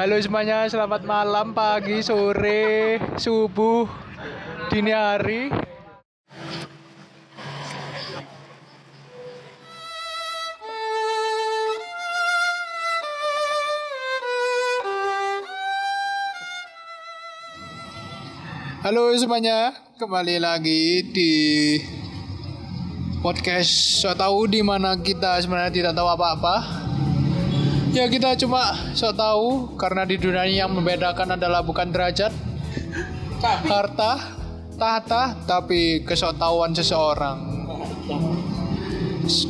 Halo semuanya, selamat malam, pagi, sore, subuh, dini hari. Halo semuanya, kembali lagi di podcast so tahu di mana kita sebenarnya tidak tahu apa-apa. Ya kita cuma so tahu karena di dunia ini yang membedakan adalah bukan derajat, harta, tahta, tapi kesotauan seseorang.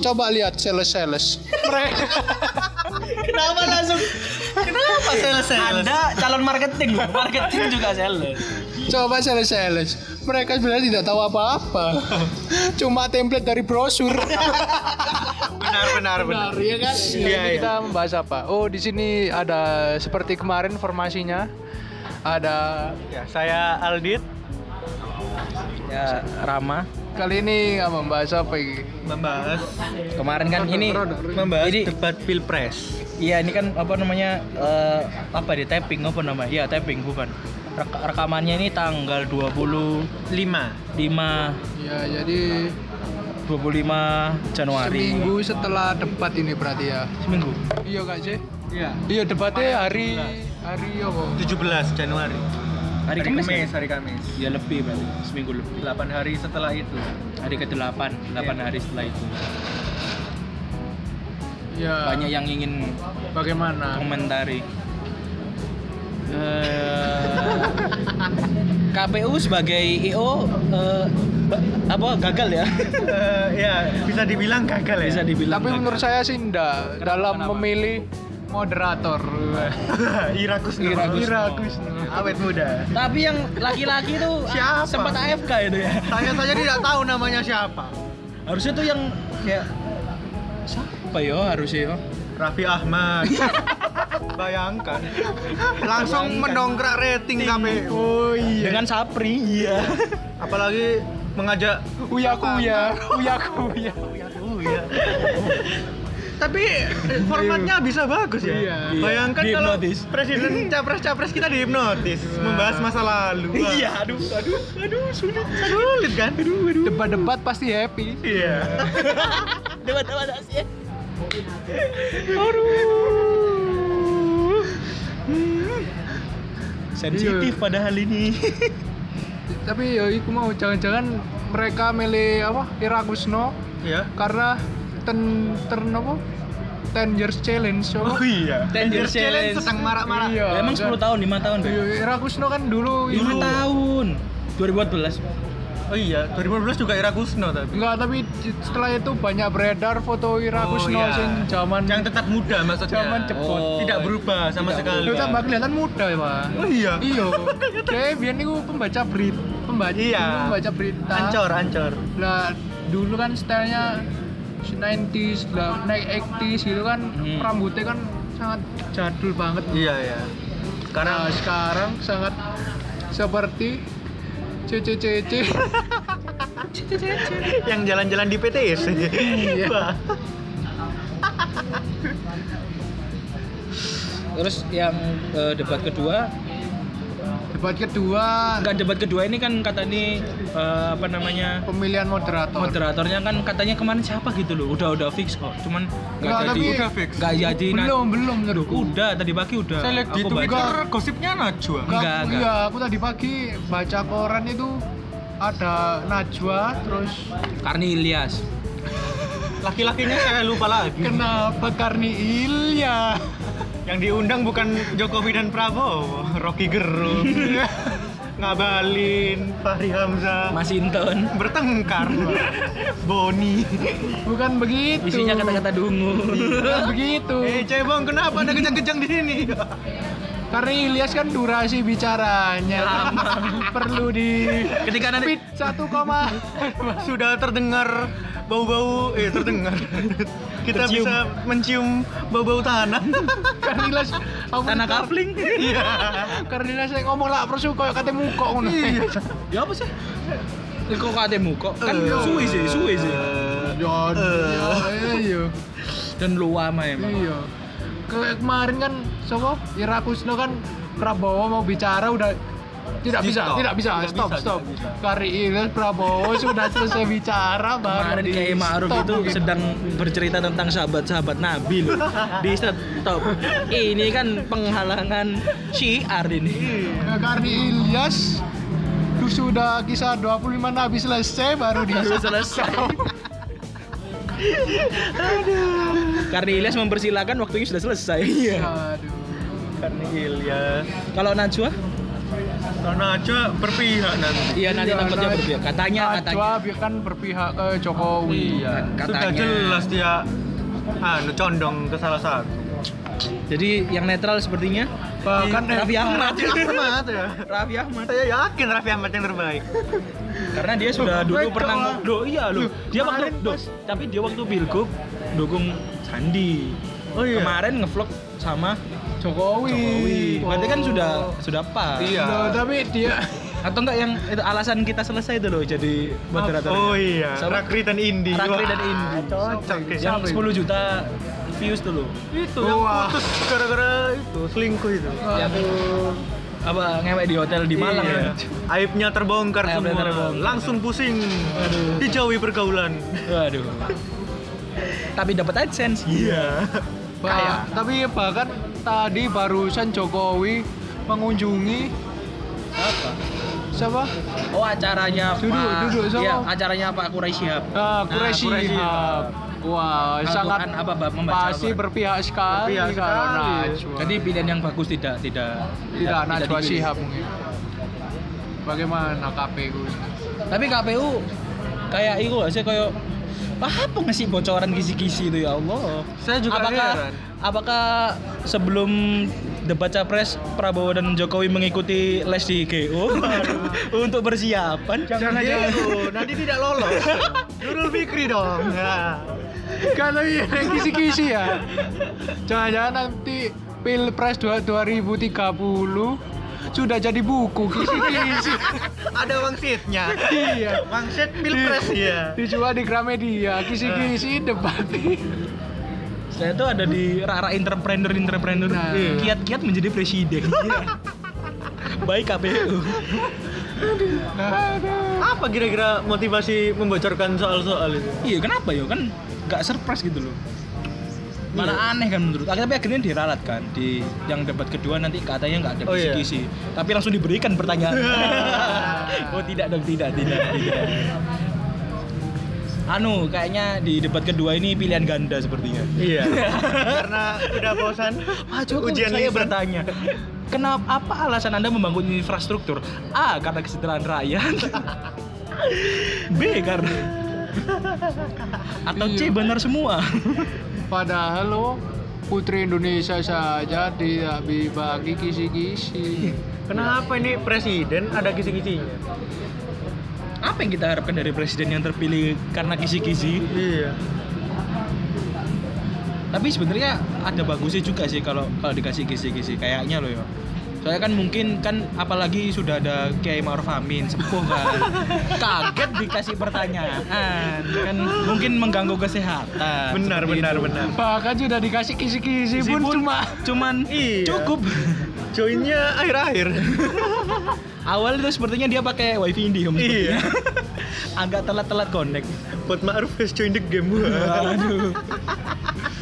Coba lihat sales-sales. Mereka Kenapa langsung? Kenapa sales sales? Anda calon marketing, marketing juga sales. coba sales-sales. Mereka sebenarnya tidak tahu apa-apa. Cuma template dari brosur. Benar benar benar. ya kan? Iya, Iya, iya. kita membahas apa? Oh, di sini ada seperti kemarin formasinya. Ada Ya, saya Aldit Ya, Rama. kali ini nggak membahas apa ini? membahas Kemarin kan ini membahas Jadi- debat pilpres. Iya, ini kan apa namanya? eh, apa di tapping apa namanya? Iya, tapping bukan. Rek- rekamannya ini tanggal 25 Lima. Ya, jadi 25 Januari. seminggu setelah debat ini berarti ya. Seminggu. Iya kak sih? Iya. Iya debatnya hari hari apa? 17 Januari. Hari Kamis. ya? hari Kamis. Ya lebih berarti, seminggu lebih. 8 hari setelah itu. Hari ke-8, 8 hari setelah itu. Ya. Banyak yang ingin Bagaimana? komentari. Eh, KPU sebagai IO eh, ba- apa gagal ya? Eh, ya, bisa dibilang gagal ya. Bisa dibilang. Tapi gagal. menurut saya sih enggak dalam kenapa? memilih moderator. Ira Kusno. Ira Kusno. Ira Kusno. Awet muda. Tapi yang laki-laki tuh Siapa? sempat AFK itu ya. Saya saja tidak tahu namanya siapa. Harusnya tuh yang kayak siapa yo harusnya yo? Raffi Ahmad. Bayangkan. Langsung Bayangkan. mendongkrak rating KPU. Oh iya. Dengan Sapri. Iya. Apalagi mengajak Uya kuya, uya kuya. Iya. Tapi eh, formatnya bisa bagus ya. Iya. Bayangkan kalau presiden capres-capres kita dihipnotis, membahas masa lalu. Wah, Iya, aduh, aduh, aduh, sulit. Sulit kan? Aduh, aduh. Debat-debat pasti happy. Iya. Debat-debat sih. Sensitif Iya. padahal ini. Tapi ya iku mau jangan-jangan mereka milih apa? Ira Kusno Iya. karena ten ten apa? 10 years challenge Oh apa? iya. Ten years challenge. sedang marak-marak. Iya. Emang 10 tahun, 5 tahun? Iya, Ira Kusno kan dulu 5 itu tahun. 2014. Oh iya, 2015 juga Ira Kusno tapi. Enggak, tapi setelah itu banyak beredar foto Ira Oh, Kusno iya. sing zaman Yang tetap muda maksudnya. Zaman cepot. Oh, Tidak berubah sama tidak sekali. Lu tambah kelihatan muda ya, Pak. Oh iya. Iya. Kayak biar niku pembaca berita, pembaca Iya. pembaca berita. Ancor, ancor. Lah dulu kan stylenya 90s, lah naik 80s gitu kan Hmm. rambutnya kan sangat jadul banget. Iya, iya. Sekarang Nah, sekarang sangat seperti CCCC. yang jalan-jalan di PTS. Iya. Terus yang eh, debat kedua, Debat kedua enggak debat kedua ini kan kata ini eh, apa namanya? pemilihan moderator. moderatornya kan katanya kemarin siapa gitu loh udah udah fix kok cuman nggak Nggak, jadi tapi- Udah fix. nggak jadi belum, belum menurutku. udah tadi pagi udah Saya lihat di Aku Twitter baca. gosipnya Najwa. Enggak, Enggak. Iya, aku tadi pagi baca koran itu ada Najwa terus Karni Ilyas Laki-lakinya saya lupa lagi. kenapa Karni Ilya? Yang diundang bukan Jokowi dan Prabowo, Rocky Gerung, ngabalin, Fahri Hamzah, Masinton bertengkar, Boni. Bukan begitu. isinya kata-kata dungu Bukan begitu. Eh cebong kenapa ada kejang-kejang di sini? Karena Ilyas kan durasi bicaranya perlu di ketika nanti speed 1, koma. Sudah terdengar bau-bau, eh terdengar. Kita Tercium. bisa mencium bau-bau tanah. Aku tanah kapling Iya. Saya ngomong lah persu koyo kate muka ngono. Iya. ya apa sih kok katemu kok kan Eh. suwe sih suwe sih Ya, ya, iya. dan lu lama emang Iya. ke kemarin kan siapa Ira Kusno kan Prabowo mau bicara udah tidak bisa, stop. tidak bisa, Tidak stop, bisa, stop. bisa. Kari Ilyas Prabowo sudah selesai bicara baru Kemarin di Kiai Ma'ruf itu sedang bercerita tentang sahabat-sahabat Nabi loh. Di stop. Ini kan penghalangan syiar ini. Ke Karni Ilyas sudah kisah 25 nabi selesai baru di Baru selesai. Karena Ilyas mempersilahkan waktunya sudah selesai. Iya. Aduh. Karena Ilyas. Kalau Najwa? Karena aja berpihak nanti. Iya nanti Iya, tempatnya Naj- berbeda. Katanya katanya. Najwa kan berpihak ke Jokowi. Iya, Sudah katanya. jelas dia anu condong ke salah satu. Jadi yang netral sepertinya Bahkan Raffi Ahmad. Raffi Ahmad ya. Raffi Ahmad. Saya yakin Raffi Ahmad yang terbaik. Karena dia sudah dulu pernah Loh, iya loh. Dia waktu loh, tapi dia waktu pilgub dukung Sandi. Oh iya. Kemarin ngevlog sama Jokowi. Jokowi. Berarti kan Oh. sudah sudah pas. Iya. Loh, tapi dia Atau enggak yang itu alasan kita selesai itu loh jadi moderator. Oh iya, Sama- Rakri dan Indi. Rakri Wah, dan Indi. Cocok ya. Yang Siapa 10 juta views loh. Itu yang putus gara-gara itu selingkuh itu. Yang apa ngewek di hotel di Malang Iya. ya. Aibnya terbongkar Aibnya semua. terbongkar. Langsung pusing. Aduh. Dijauhi pergaulan. Waduh. Tapi dapat AdSense. Iya. Bah, tapi bahkan tadi barusan Jokowi mengunjungi Apa? siapa? Oh acaranya Duduk, Pak. duduk, sama. Iya, acaranya Pak Quraisy Shihab. Ah, Quraisy Quraisy Shihab. Wah, sangat apa, Bab? Membaca pasti apa? berpihak sekali Berpihak kalau. Najwa. Jadi pilihan yang bagus tidak tidak tidak Najwa dipilih. Shihab mungkin. Bagaimana KPU? Tapi KPU kayak itu sih kayak apa ngasih bocoran kisi-kisi itu ya Allah. Saya juga apakah heran. apakah sebelum debat capres Prabowo dan Jokowi mengikuti les di GO untuk persiapan? Jangan gitu, nanti tidak lolos. Nurul Fikri dong. Ya. Kalau iya kisi-kisi ya. Jangan-jangan nanti Pilpres 2 2030 sudah jadi buku kisi-kisi. Ada wangsitnya. iya. Wangsit Pilpres ya. Dijual di Gramedia, kisi-kisi debat. Saya tuh ada di rak entrepreneur entrepreneur Nah. kiat-kiat menjadi presiden. Baik KPU. Apa kira-kira motivasi membocorkan soal-soal itu? Iya kenapa ya kan nggak surprise gitu loh. Mana aneh kan menurut tapi akhirnya diralat kan di yang debat kedua nanti katanya nggak ada Oh, iya. kisi-kisi tapi langsung diberikan pertanyaan oh tidak dong tidak tidak tidak anu kayaknya di debat kedua ini pilihan ganda sepertinya Iya. Karena udah bosan. Pak Jokowi Ujian saya lisan. bertanya kenapa apa alasan anda membangun infrastruktur A karena kesejahteraan rakyat B karena atau C Iya. benar semua Padahal lo putri Indonesia saja tidak dibagi kisi-kisi. Kenapa ini presiden ada kisi-kisinya? apa yang kita harapkan dari presiden yang terpilih karena kisi-kisi Iya. tapi sebenarnya ada bagusnya juga sih kalau kalau dikasih kisi-kisi kayaknya loh ya saya kan mungkin kan apalagi sudah ada Kiai Ma'ruf Amin sepuh kan kaget dikasih pertanyaan kan mungkin mengganggu kesehatan Benar, benar, itu. benar. Bahkan sudah dikasih kisi-kisi Kisi pun pun cuma cuman Iya. cukup Joinnya akhir-akhir. awal itu sepertinya dia pakai wifi Indihome Iya. agak telat-telat connect Buat Ma'ruf has join the game. Aduh.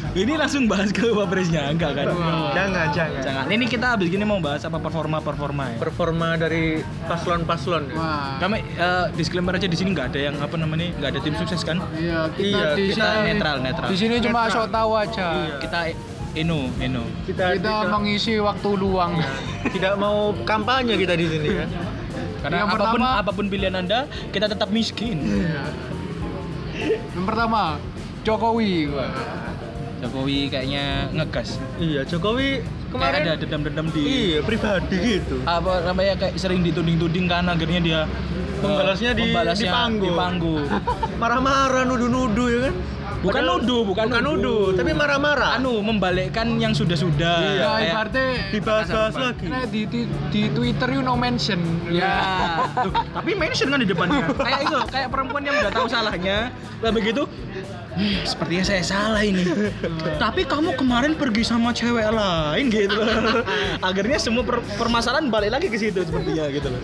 Ini langsung bahas ke wapresnya enggak kan? Wah. Jangan, jangan. Jangan. Ini kita habis gini mau bahas apa performa-performa ya. Performa dari paslon-paslon. Wah. Kami eh, disclaimer aja di sini nggak ada yang apa namanya nggak ada tim sukses kan? Iya, kita Iya, di kita sini netral, netral. Di sini cuma Netral. sok tahu aja. Kita Eno, Eno. Kita, Kita mengisi waktu luang. tidak mau kampanye kita di sini kan. Karena Yang apa pun pertama- apa pun pilihan anda, kita tetap miskin. Yang pertama, Jokowi. Wah. Jokowi kayaknya ngegas. Iya, Jokowi Kemarin kemarin ada dendam-dendam di iya pribadi gitu. apa namanya kayak sering dituding-tuding kan akhirnya dia eh, Membalasnya di- di panggung. di panggung. Marah-marah nuduh-nuduh ya kan. Bukan Padahal- nuduh, bukan bukan nuduh, nuduh. tapi marah-marah. anu membalikkan yang sudah-sudah. Iya. Ya, Kayak- ibaratnya dibahas-bahas lagi. Nah, di, di, di Twitter you no mention. Ya. Tuh, tapi mention kan di depannya. kayak itu, kayak perempuan yang udah tahu salahnya, tapi begitu sepertinya saya salah ini. Tapi kamu kemarin pergi sama cewek lain gitu. Akhirnya semua per- permasalahan balik lagi ke situ sepertinya gitu loh.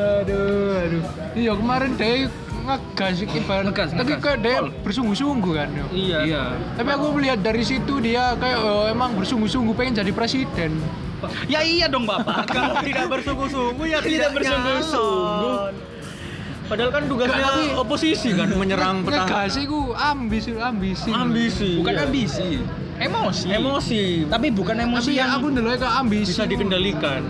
Aduh, aduh. Iya kemarin dia ngegas ibarat Ngegas, tapi kayak dia bersungguh-sungguh kan yo. Iya. Iya. Tapi aku melihat dari situ dia kayak oh, emang bersungguh-sungguh pengen jadi presiden. Ya iya dong Bapak. Kalau tidak bersungguh-sungguh ya Tidak tidak bersungguh-sungguh. Padahal kan tugasnya tapi- oposisi kan menyerang petahana. iku ambisi ambisi. Ambisi. Bukan iya. ambisi. Emosi. Emosi. Tapi bukan emosi Tapi ya yang aku dulu kayak ambisi. bisa dikendalikan.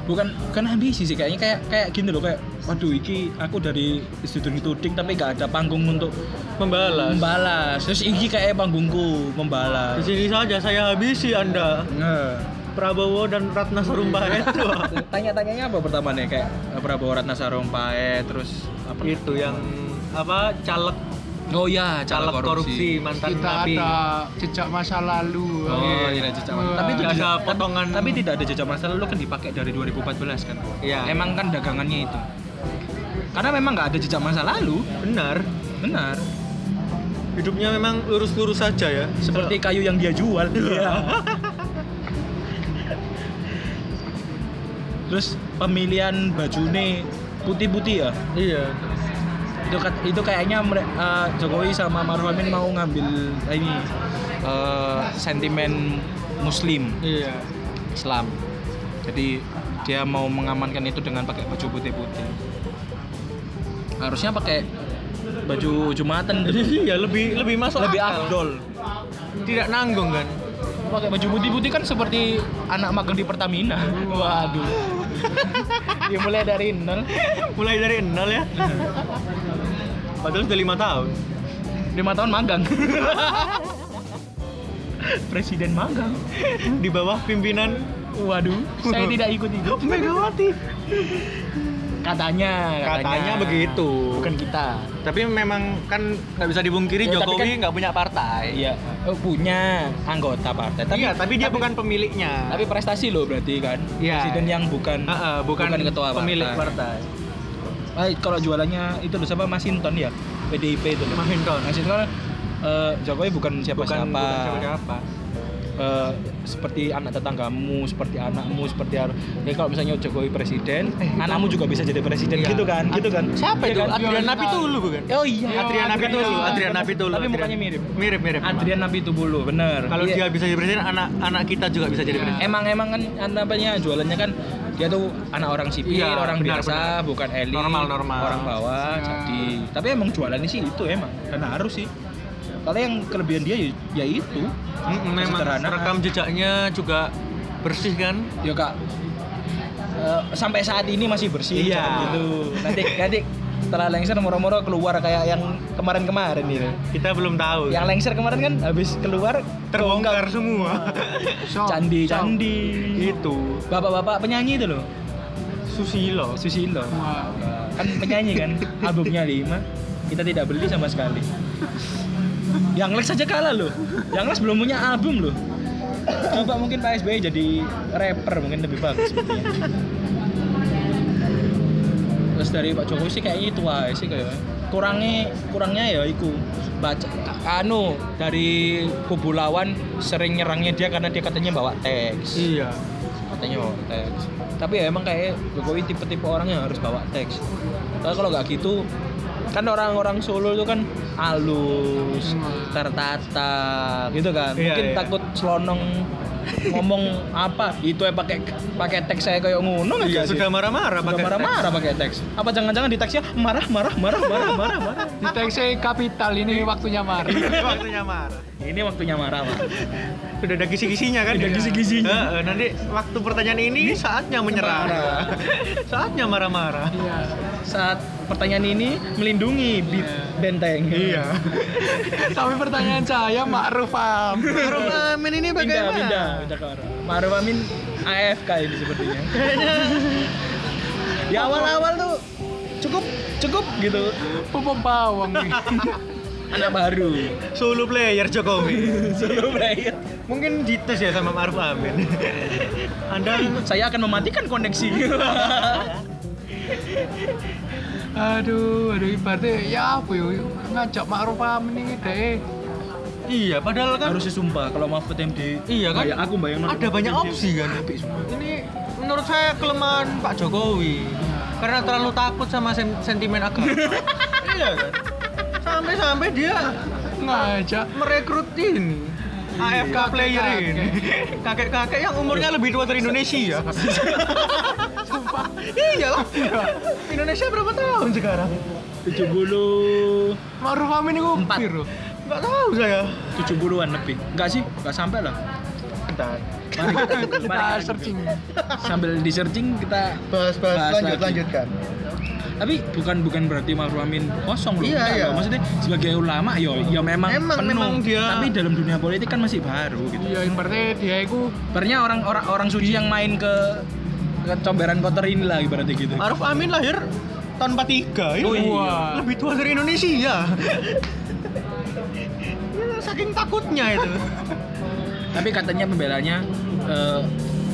bukan bukan ambisi sih kayaknya kayak kayak gini loh kayak waduh iki aku dari studi tuding tapi gak ada panggung untuk Membalas. membalas terus iki kayak panggungku membalas Di sini saja saya habisi Anda. Nah, Prabowo dan Ratna Sarumpait itu. tanya-tanyanya apa pertama nih kayak Prabowo Ratna Sarumpait terus apa itu yang apa caleg oh ya caleg korupsi, mantan kita napi. ada jejak masa lalu. Oh, Oke. tidak jejak Wah. Tapi itu ada potongan. Tapi tidak ada jejak masa lalu kan dipakai dari 2014 kan. Iya. Emang kan dagangannya itu. Karena memang nggak ada jejak masa lalu. benar. Benar. Hidupnya memang lurus-lurus saja ya. Seperti kayu yang dia jual. Iya. Terus pemilihan bajune putih-putih ya. Iya. Itu itu kayaknya eh, Jokowi sama Maruf Amin mau ngambil ini eh, sentimen muslim Iya. Islam. Jadi dia mau mengamankan itu dengan pakai baju putih-putih. Harusnya pakai baju jumatan gitu. Iya, lebih lebih masuk lebih akal. afdol. Tidak nanggung kan? Pakai baju putih-putih kan seperti anak magang di Pertamina. Waduh. Ya mulai dari nol. Mulai dari nol ya. Padahal sudah lima tahun. Lima tahun magang. Presiden magang. Di bawah pimpinan Waduh, saya tidak ikut itu. Megawati. Katanya, Katanya begitu. Bukan kita. Tapi memang kan nggak bisa dibungkiri Ya, tapi Jokowi kan- nggak punya partai. Iya, oh, punya anggota partai. Tapi iya, tapi dia bukan pemiliknya. tapi prestasi loh berarti kan. Iya. Presiden yang bukan Heeh, bukan, ketua pemilik partai. partai. Eh, kalau jualannya itu loh siapa Masinton ya? PDIP itu loh. Mahinton. Masinton kan eh, Jokowi bukan siapa-siapa. Bukan, bukan siapa-siapa. Eh, seperti anak tetanggamu, seperti anakmu, seperti ya kalau misalnya Jokowi presiden, anakmu juga bisa jadi presiden Iya. gitu kan, gitu kan. Siapa Iya itu? kan? Adrian Napitulu bukan? Oh iya, Adrian Napitulu, Adrian Napitulu. Tapi mukanya mirip. Mirip, mirip. Adrian Napitulu, bener. Kalau Iya. dia bisa jadi presiden, anak anak kita juga bisa jadi Iya. presiden. emang emang kan namanya jualannya kan dia tuh anak orang sipil, Iya, orang benar, biasa, benar. bukan elit, Normal, normal. orang bawah. Iya. Jadi, tapi emang jualannya sih itu emang dan harus sih. Kalau yang kelebihan dia ya, ya itu. Mm, memang rekam jejaknya juga bersih kan? Ya kak, eh, sampai saat ini masih bersih Iya. gitu. Nanti nanti setelah lengser moro-moro keluar kayak yang kemarin-kemarin gitu. Kita belum tahu. Yang lengser kemarin kan habis keluar terbongkar semua. Sok, candi sok. candi itu bapak-bapak penyanyi itu loh Susilo. Susilo Wah. kan penyanyi kan albumnya lima kita tidak beli sama sekali yang Lex saja kalah loh. Yang Lex belum punya album loh. Coba mungkin Pak SBY jadi rapper mungkin lebih bagus sepertinya. Terus dari Pak Jokowi sih kayaknya itu aja sih kayak kurangnya kurangnya ya iku. Baca anu dari kubu lawan sering nyerangnya dia karena dia katanya bawa teks. Iya. katanya bawa teks. Tapi ya emang kayak Jokowi tipe-tipe orang yang harus bawa teks. Tapi kalau nggak gitu kan orang-orang Solo itu kan halus Hmm. tertata gitu kan Iya, mungkin iya. takut selonong ngomong apa itu ya pakai pakai teks saya kayak ngono Iya, sudah marah-marah Sudah pakai marah-marah pakai teks apa jangan-jangan di teksnya marah marah marah marah marah marah Di teksi kapital ini waktunya marah. teks. Waktunya marah. Ini waktunya marah pak Sudah ada kisi-kisinya kan? Ada kisi-kisinya. Heeh, nanti waktu pertanyaan ini saatnya menyerang. Marah. saatnya marah-marah. Iya. saat pertanyaan ini melindungi bit benteng Iya. Tapi pertanyaan saya Ma'ruf Amin. Maruf Amin ini pindah bagaimana? pindah pindah arah Maruf Amin AFK ini sepertinya di awal-awal tuh cukup cukup gitu Pupuk bawang nih. Anak baru Solo player Jokowi. solo player Mungkin dites ya sama Maruf Amin. Anda saya akan mematikan koneksi Aduh, aduh ibaratnya ya apa ya ngajak Ma'ruf Amin ini deh. Iya, padahal kan Harusnya sumpah kalau Mahfud MD. Iya kan? Kayak aku bayang ada banyak opsi kan. Ini menurut saya kelemahan Pak Jokowi. Karena terlalu takut sama sen- sentimen agama. iya kan? Sampai-sampai dia Ngajak merekrut ini. AFK player ini. kakek-kakek yang umurnya lebih tua dari Indonesia. Iya lah. Indonesia berapa tahun sekarang? 70 Ma'ruf Amin itu Empat. piro? nggak tahu saya. 70-an lebih. Enggak sih, enggak sampai lah. bentar. Mari kita, Kita mari kita- searching. Sambil di searching kita bahas-bahas Bahas lanjut lagi. lanjutkan tapi bukan bukan berarti Ma'ruf Amin kosong loh. Iya, iya. loh. Maksudnya sebagai ulama yo ya memang Memang- penuh. memang dia- Tapi dalam dunia politik kan masih baru gitu. Iya, ibaratnya dia itu Sebenarnya orang orang orang suci yang main ke ke comberan kotor inilah ibaratnya gitu. Arif Amin lahir tahun 43 ya Oh iya. Lebih tua dari Indonesia Ya, saking takutnya itu Tapi katanya pembelanya eh,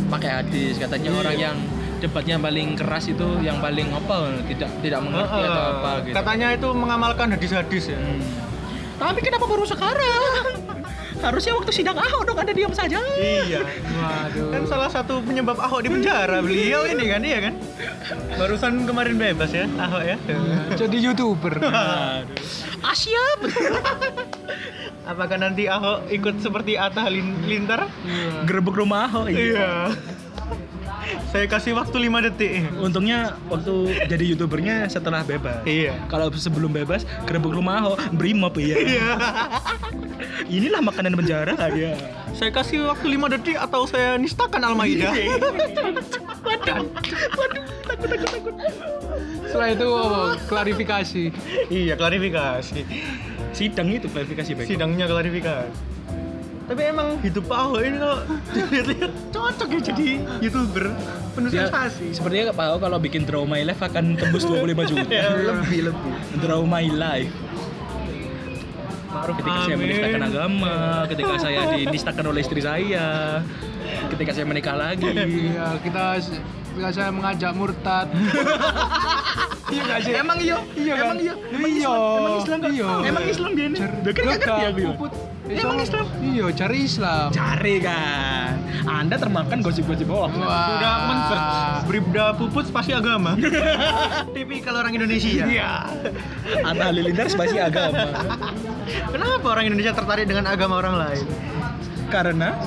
pakai hadis. Katanya Iya. orang yang debatnya paling keras itu yang paling apa tidak tidak mengerti atau apa gitu. katanya itu mengamalkan hadis-hadis ya Hmm. Tapi kenapa baru sekarang? Harusnya waktu sidang Ahok dong ada diam saja. iya waduh. kan salah satu penyebab Ahok di penjara beliau ini kan iya kan barusan kemarin bebas ya Ahok ya jadi YouTuber. Asia. apakah nanti Ahok ikut seperti Atta Halilintar Gerebek rumah Ahok. iya saya kasih waktu 5 detik Untungnya waktu jadi youtubernya setelah bebas. iya Kalau sebelum bebas gerebek rumah Ahok, brimob ya. iya Inilah makanan penjara ya. saya kasih waktu 5 detik atau saya nistakan Al-Maidah Setelah itu oh, klarifikasi. iya klarifikasi Sidang itu klarifikasi baik. sidangnya klarifikasi tapi emang hidup Pak Ahok ini kalau dilihat cocok ya jadi youtuber penuh Dia, sensasi sepertinya Pak Ahok kalau bikin Draw My Life akan tembus 25 juta. ya, lebih lebih Draw My Life. Ketika saya Amin. menistakan agama, ketika saya dinistakan oleh istri saya, ketika saya menikah lagi. Iya, kita ketika saya mengajak murtad. iya gak sih? Emang iya, Iya kan? emang iya, emang Iya. Islam, emang Islam? Iya. Emang Islam dia ini. Udah kan ngerti Gak, aku ya. puput. Emang Islam? Iya, cari Islam. Cari kan, Anda termakan gosip-gosip bohong. Wah. Sudah men-search Bribda Puput pasti agama. Tipikal orang Indonesia. Iya. Atta Halilintar spasi agama. Kenapa orang Indonesia tertarik dengan agama orang lain? Karena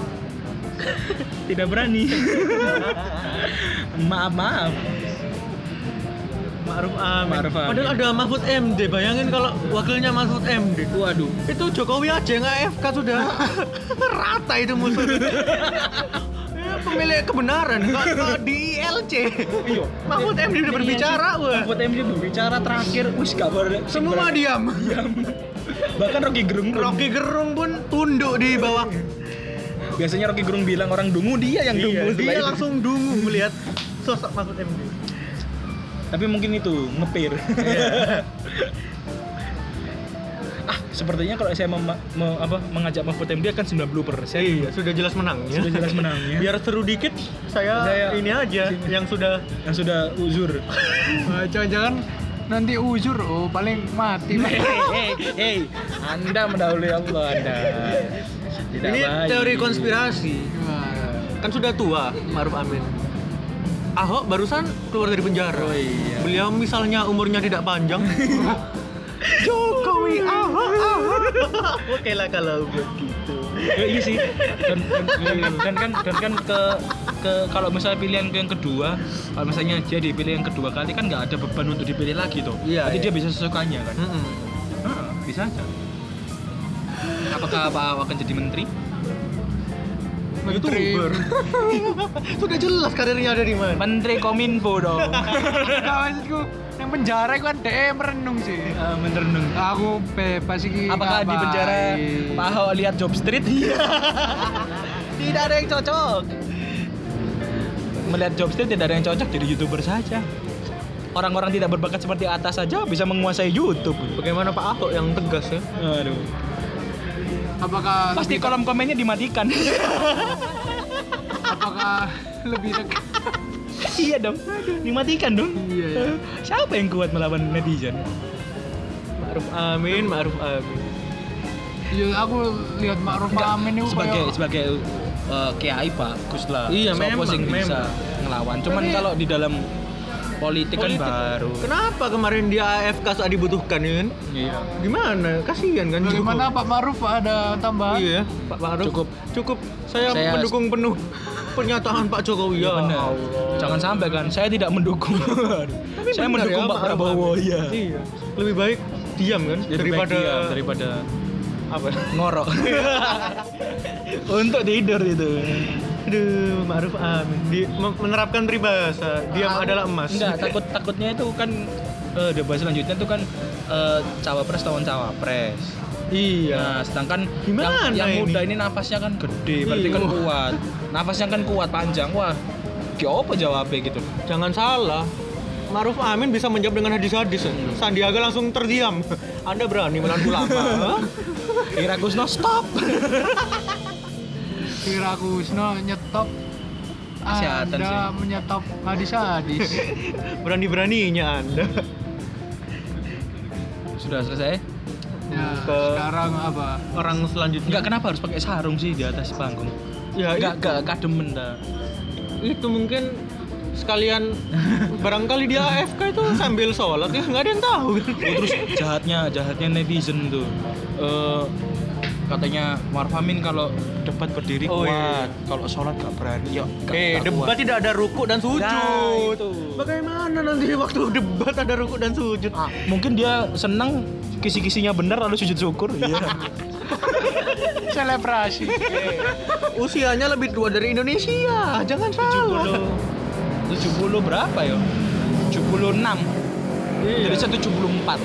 tidak berani. maaf maaf. Ma'ruf Amin. Ma'ruf Amin. Padahal ada Mahfud MD. Bayangin kalau wakilnya Mahfud MD. Waduh. Itu Jokowi aja yang AFK sudah rata itu musuh. Pemilik kebenaran kok kok di ILC. Iya. Mahfud MD udah berbicara, wah. Mahfud MD berbicara terakhir, wis kabar Semua diam. Bahkan Rocky Gerung pun. Rocky Gerung pun tunduk di bawah. Biasanya Rocky Gerung bilang orang dungu, dia yang dungu. Iya, setelah dia langsung dungu melihat sosok Mahfud MD. Tapi mungkin itu ngepir. ah, sepertinya kalau saya mem me- apa, mengajak Mahfud MD akan 90 persen. Iya, sudah jelas menangnya. Sudah jelas menangnya. Biar seru dikit, saya, Saya- ini aja yang sudah Yang sudah uzur. Wah, Jangan-jangan nanti uzur, oh paling mati. Hei, hei, hei, Anda mendahului Allah Anda. Tidak ini baik. teori konspirasi. Wah. Kan sudah tua Maruf Amin. Ahok barusan keluar dari penjara. Oh iya. Beliau misalnya umurnya tidak panjang. Jokowi Ahok Ahok. Oke lah kalau begitu. Ya, iya sih. Dan, dan, dan, dan kan dan kan ke ke kalau misalnya pilihan ke yang kedua, kalau misalnya dia dipilih yang kedua kali kan nggak ada beban untuk dipilih lagi tuh. Iya, Jadi iya. dia bisa sesukanya kan. Mm-mm. Heeh, bisa aja. Apakah Pak Ahok akan jadi menteri? Menteri. YouTuber. Sudah jelas karirnya ada di mana. Menteri Kominfo dong. Maksudku yang penjara itu kan DE merenung sih. Eh, menteri Nung. Aku bebas iki. Apakah di penjara. Pak Ahok lihat Job Street? tidak ada yang cocok. Melihat Job Street tidak ada yang cocok jadi youtuber saja. Orang-orang tidak berbakat seperti atas saja bisa menguasai YouTube. Bagaimana Pak Ahok yang tegas ya? Aduh. Apakah Pasti lebih- kolom komennya dimatikan. apakah lebih dekat iya dong. Dimatikan dong. Iya, iya. Siapa yang kuat melawan netizen? Ma'ruf Amin, Ma'ruf Amin. Iya, aku lihat Ma'ruf Enggak, Amin itu sebagai kayak- sebagai uh, kiai bagus lah. Iya, memang, sing bisa memang. ngelawan. Cuman kalau di dalam politik, kan baru. Kenapa kemarin dia AFK saat dibutuhkan ya kan? Iya. Gimana? Kasihan kan Bagaimana Pak Ma'ruf ada tambahan? Iya, Pak Ma'ruf. Cukup. Cukup. Saya, Saya- mendukung penuh pernyataan Pak Jokowi ya. benar. Allah. Jangan sampai kan saya tidak mendukung. Tapi saya benar mendukung ya, Pak Prabowo Amin. ya. Iya. Lebih baik diam kan Lebih baik daripada diam, daripada apa? ngorok. Untuk tidur itu. Aduh, Ma'ruf Amin. Di, me- menerapkan peribahasa, diam Ah, adalah emas. Enggak, takut takutnya itu kan eh, debat selanjutnya itu kan eh, cawapres lawan cawapres. Iya. Nah, sedangkan Gimana yang, yang ini? muda ini nafasnya kan gede, berarti kan Iya. kuat. Nafasnya kan kuat panjang. Wah, apa jawabnya gitu. Jangan salah. Ma'ruf Amin bisa menjawab dengan hadis-hadis. Sandiaga langsung terdiam. Anda berani melawan ulama? Hah? Ira Kusno stop. Kira Kusno nyetop Kesehatan Anda sih. menyetop hadis-hadis. Berani-beraninya Anda. Sudah selesai? ya, Ke- sekarang apa? Orang selanjutnya. Enggak kenapa harus pakai sarung sih di atas panggung? Ya, Enggak enggak kademen dah. itu mungkin sekalian barangkali dia AFK itu sambil sholat ya nggak ada yang tahu kan. Oh, terus jahatnya jahatnya netizen tuh Eh, katanya Maruf Amin kalau debat berdiri Oh, kuat iya. kalau sholat gak berani yuk Eh, debat tidak ada ruku dan sujud. Nah, itu. Bagaimana nanti waktu debat ada ruku dan sujud? Ah, mungkin dia senang kisi-kisinya benar lalu sujud syukur iya Selebrasi. Usianya lebih tua dari Indonesia. Jangan salah. 70 70 berapa ya 76 Iya. jadi saya 74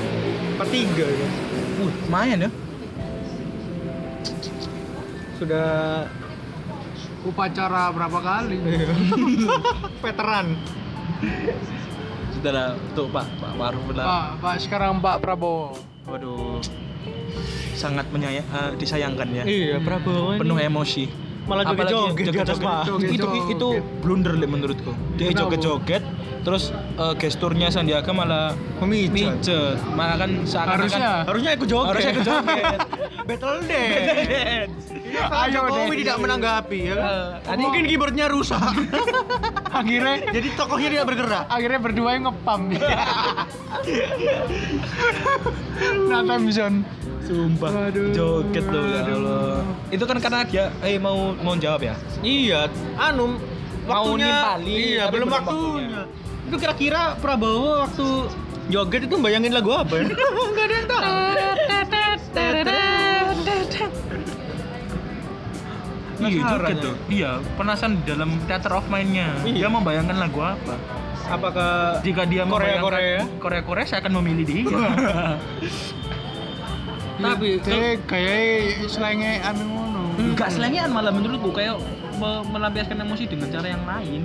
per tiga ya. uh, lumayan ya Sudah Upacara berapa kali? veteran. sudah tuh Pak Pak Maruf lah Pak, Pak sekarang Pak Prabowo. waduh sangat menyayang eh, disayangkan ya Iya, Prabowo. ini penuh emosi Malah joget-joget di atas joget-joget. panggung. itu itu blunder Le, menurutku dia joget-joget terus eh, gesturnya Sandiaga malah Memijat. mijet malah kan seakan-akan Harusnya. Harusnya ikut joget. harusnya ikut joget Battle dance. Ayo Ayo Jokowi deh. tidak menanggapi ya. tadi- Mungkin keyboardnya rusak. akhirnya Jadi tokohnya tidak bergerak. akhirnya berdua yang ngepam Nathan Zone Sumpah, Aduh, joget loh ya. Allah. Itu kan karena dia eh mau mau jawab ya? Iya, anu Mau waktunya nimpali, iya belum belum waktunya. Itu kira-kira Prabowo waktu joget itu bayangin lagu apa ya? Enggak ada yang tahu. Iya juga Penasaran tuh. ya? Iya, penasaran di dalam theater of mind-nya. Iya. Dia membayangkan lagu apa? Apakah Jika dia Korea Korea? Korea Korea saya akan memilih dia. Tapi Eh, kayak selenge anu ngono. Enggak malah menurutku kayak me- melampiaskan emosi dengan cara yang lain.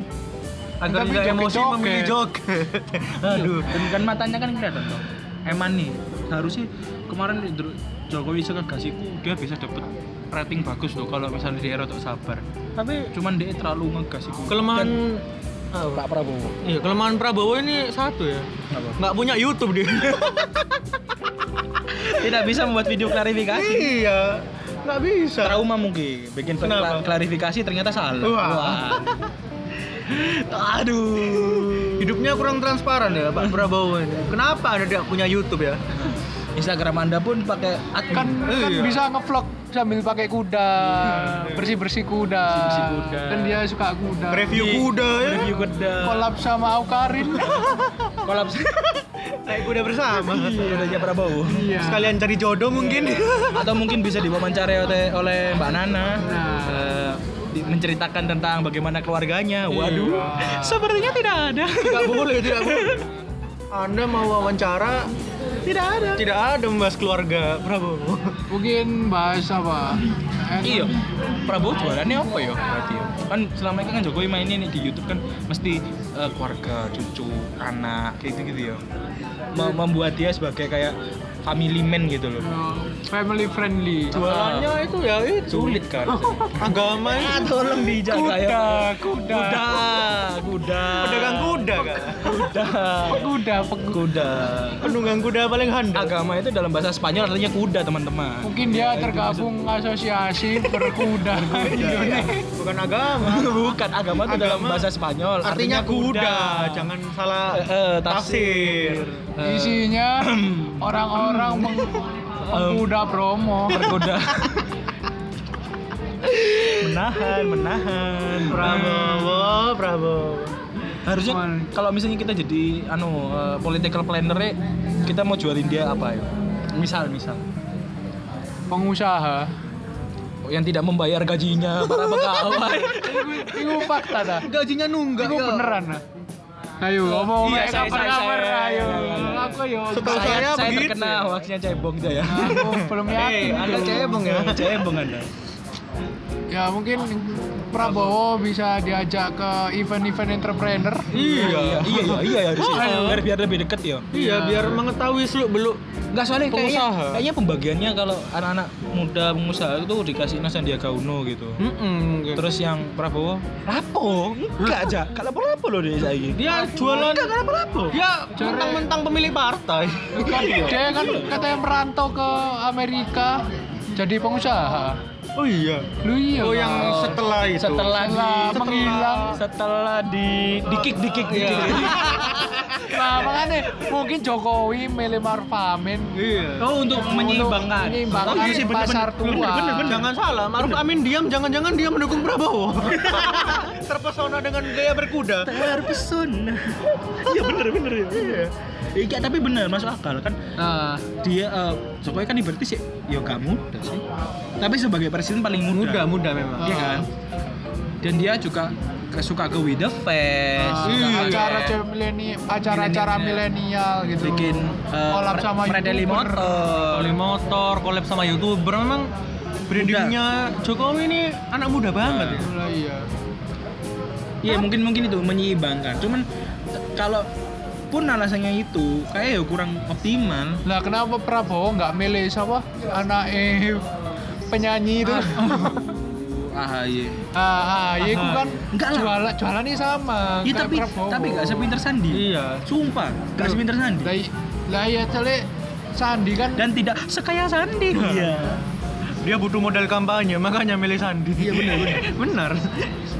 agar Tapi tidak emosi joget-joget. memilih joget. Aduh, dan kan matanya kan kelihatan dong. Eman nih, harusnya kemarin Dr- Jokowi sekegasiku dia bisa dapet rating bagus loh kalau misalnya dia rotok sabar. Tapi Cuman dia terlalu ngegas iku. kelemahan Dan Pak Prabowo. Iya, kelemahan Prabowo ini satu ya. Apa? Nggak punya YouTube dia. Tidak bisa membuat video klarifikasi. iya. Nggak bisa. Trauma mungkin, bikin Kenapa? klarifikasi ternyata salah. Wah. Aduh. Hidupnya kurang transparan ya Pak Prabowo ini. Kenapa Anda tidak punya YouTube ya? Instagram Anda pun pakai admin. Kan, kan Iya. bisa ngevlog sambil pakai kuda, bersih-bersih kuda. Bersih kuda. Dan dia suka kuda. Review kuda ya. Review kuda. Kolab sama Aukarin. Kolab. Naik kuda bersama. Kudanya Prabowo. iya. Sekalian cari jodoh mungkin. Atau mungkin bisa diwawancarai oleh, oleh Mbak Nana. Nah. Di- menceritakan tentang bagaimana keluarganya. Waduh. Iya. Sepertinya tidak ada. Tidak boleh, tidak boleh. Anda mau wawancara tidak ada. tidak ada membahas keluarga Prabowo. Mungkin bahas apa? Eh, Iya. Prabowo jualannya apa ya berarti ya? Kan selama ini kan Jokowi mainnya nih di YouTube kan mesti eh, keluarga, cucu, anak kayak gitu-gitu ya. Mem- membuat dia sebagai kayak family man gitu loh. eh, family friendly. Jualannya itu ya itu. Sulit kan. Agama itu. tolong dijaga Kuda, ya. kuda. Kuda, kuda. Pedagang kuda. Kuda, pegu- Kuda. Penunggang kuda paling handal. Agama itu dalam bahasa Spanyol artinya kuda, teman-teman. Mungkin dia tergabung asosiasi berkuda Indonesia. Bukan agama. Bukan, agama itu dalam bahasa Spanyol Artinya kuda. Jangan salah Eh, eh, tafsir. Eh, Isinya orang-orang meng mengkuda promo. berkuda. menahan, menahan. Prabowo, Prabowo. Harusnya kalau misalnya kita jadi anu eh, political planner kita mau jualin dia apa ya? Misal, misal Pengusaha. yang tidak membayar gajinya para pegawai. Itu fakta dah. Gajinya nunggak Itu ya. beneran dah. Ayo, ngomong Iya, saya- saya- kabar-kabar, saya- ayo. saya- Aku yo. Setahu saya, saya saya begitu terkena ya. hoaxnya cebong itu ya. Aku belum yakin. Eh, Anda cebong ya. cebong Anda. Ya mungkin Prabowo bisa diajak ke event-event entrepreneur. Iya, iya, iya, iya, harusnya. Ayo. Biar biar lebih deket ya. Iya, biar mengetahui seluk beluk Enggak soalnya kayaknya, Pengusaha. kayaknya pembagiannya kalau anak-anak muda pengusaha itu dikasih Sandiaga Uno gitu. Mm-mm, gitu. Terus yang Prabowo, lapo? Enggak aja, kalau lapo loh dia saya dia jualan Enggak, kenapa lapo? dia mentang-mentang pemilik partai. Kan dia kan katanya merantau ke Amerika jadi pengusaha. Oh iya. Lu iya. Oh yang setelah itu. Setelah di Setelah menghilang. setelah di dikik dikik Iya. Nah, makanya mungkin Jokowi milih Maruf Amin Iya. Oh, untuk menyeimbangkan. menyeimbangkan Oh, iya sih, bener, pasar bener, tua. bener, bener. Jangan salah, Maruf Amin diam, jangan-jangan dia mendukung Prabowo. Terpesona dengan gaya berkuda. Terpesona. Iya bener bener ya. Iya. Iya tapi bener masuk akal kan Nah, dia eh, Jokowi kan ibaratnya sih ya gak muda sih. Tapi sebagai presiden paling muda. muda memang. Iya kan? Dan dia juga suka ke with the fest. ah, Iya. acara cewek mileni acara-acara milenial gitu. bikin eh, Collab sama Fredeli motor. Motor, collab sama youtuber memang brandingnya Jokowi ini anak muda banget ya. Lah, iya. Iya mungkin mungkin itu menyeimbangkan. Cuman kalau pun alasannya itu kayak ya kurang optimal. Lah kenapa Prabowo nggak milih siapa? Anak eh penyanyi itu. Ah iya. Ah, ah, ya itu kan Enggak lah. jualan jualannya sama. Iya tapi Prabowo. tapi gak sepinter Sandi. Iya. Sumpah, gak sepinter Sandi. Lah, lah iya cale Sandi kan Dan tidak sekaya Sandi. Iya. Dia butuh modal kampanye, makanya milih Sandi. Iya, benar, benar. benar.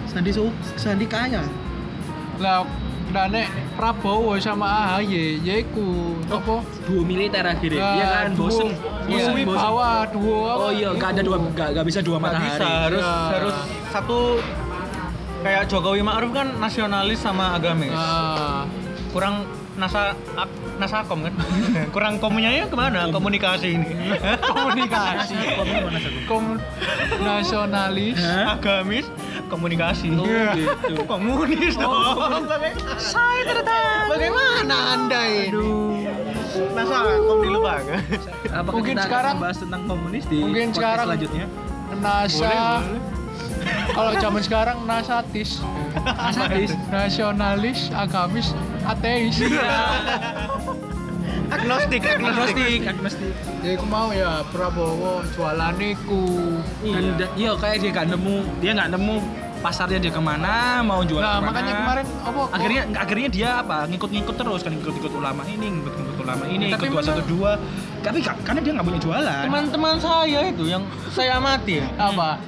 Sandi su Sandi kaya. lah nah nek Prabowo sama AHY yaiku apa? Duo militer akhirnya. Nah, Iya kan, bosen. Bosen, bosen. wibawa, duo? Oh iya, gak ada dua gak, gak bisa dua Nggak matahari. bisa, harus Iya. harus satu kayak Jokowi Ma'ruf kan nasionalis sama agamis. Ah, Kurang nasa ap- nasakom kan. Kurang komunikasinya ke mana? Komunikasi ini. komunikasi. Kom nasionalis. Hah? agamis, komunikasi. Oh, gitu. Komunis dong. Saya tertarik. Bagaimana Anda ini? Nasakom dilupakan. Apakah Mungkin kita akan sekarang- membahas tentang komunis di mungkin sekarang- selanjutnya? NASA. Kalau zaman sekarang nasatis. Nasatis. Nasionalis, agamis, ateis. Agnostik, agnostik. agnostik. Ya aku mau ya Prabowo jualaniku. Dan da- iya kayak dia gak nemu, dia nggak nemu pasarnya dia ke mana, mau jual Nah, ke mana. makanya kemarin apa? akhirnya akhirnya dia apa ngikut-ngikut terus kan ngikut-ngikut ulama ini ngikut-ngikut ulama ini Tapi ikut dua satu dua tapi ka- karena dia nggak punya jualan Teman-teman saya itu yang saya amati ya. apa?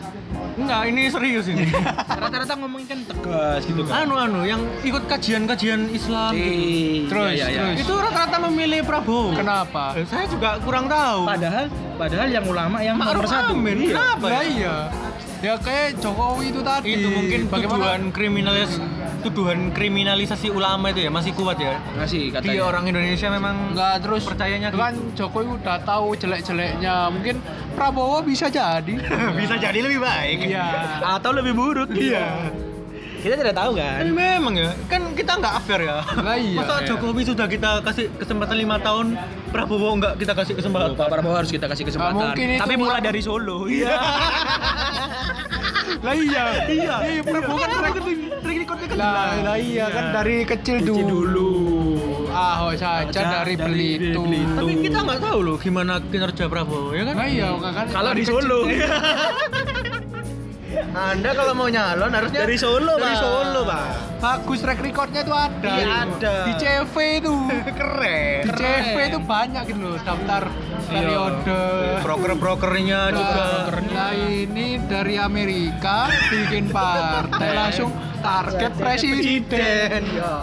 Enggak, ini serius ini. rata-rata ngomongin kan tegas gitu kan anu anu yang ikut kajian-kajian Islam gitu. Iya, Terus, iya, iya. terus. Itu rata-rata memilih Prabowo. Kenapa? Eh, Saya juga kurang tahu. padahal padahal yang ulama yang Ma'ruf nomor satu Amin, Iya. kenapa? Lah iya. Ya kayak Jokowi itu tadi. itu mungkin bagaimana? kriminalis tuduhan kriminalisasi ulama itu ya masih kuat ya. masih Di katanya orang Indonesia memang Enggak terus Percayanya kan Jokowi udah tahu jelek-jeleknya. Mungkin Prabowo bisa jadi. bisa jadi lebih baik. Iya. atau lebih buruk Iya. kita tidak tahu Tapi kan memang ya, kan kita nggak fair ya. Lah iya. Masa iya. Jokowi sudah kita kasih kesempatan lima tahun, Prabowo nggak kita kasih kesempatan. Pak Prabowo harus kita kasih kesempatan mungkin itu tapi mulai dari Solo iya Lah iya. iya Iya, Prabowo kan track track recordnya kan Lah, lah iya kan dari kecil, Kecil dulu. Ahok saja Saja dari dari Belitung. Belitung. Tapi kita nggak tahu loh gimana kinerja Prabowo ya kan? Nah iya, kan kalau di Solo Anda kalau mau nyalon harusnya Dari Solo, dari Pak. Solo, Pak. bagus track recordnya tuh ada. Iya, ada. Di CV itu. Keren. Di CV itu banyak gitu loh daftar periode. Broker-brokernya juga. Nah ini dari Amerika bikin partai langsung target presiden. Ya.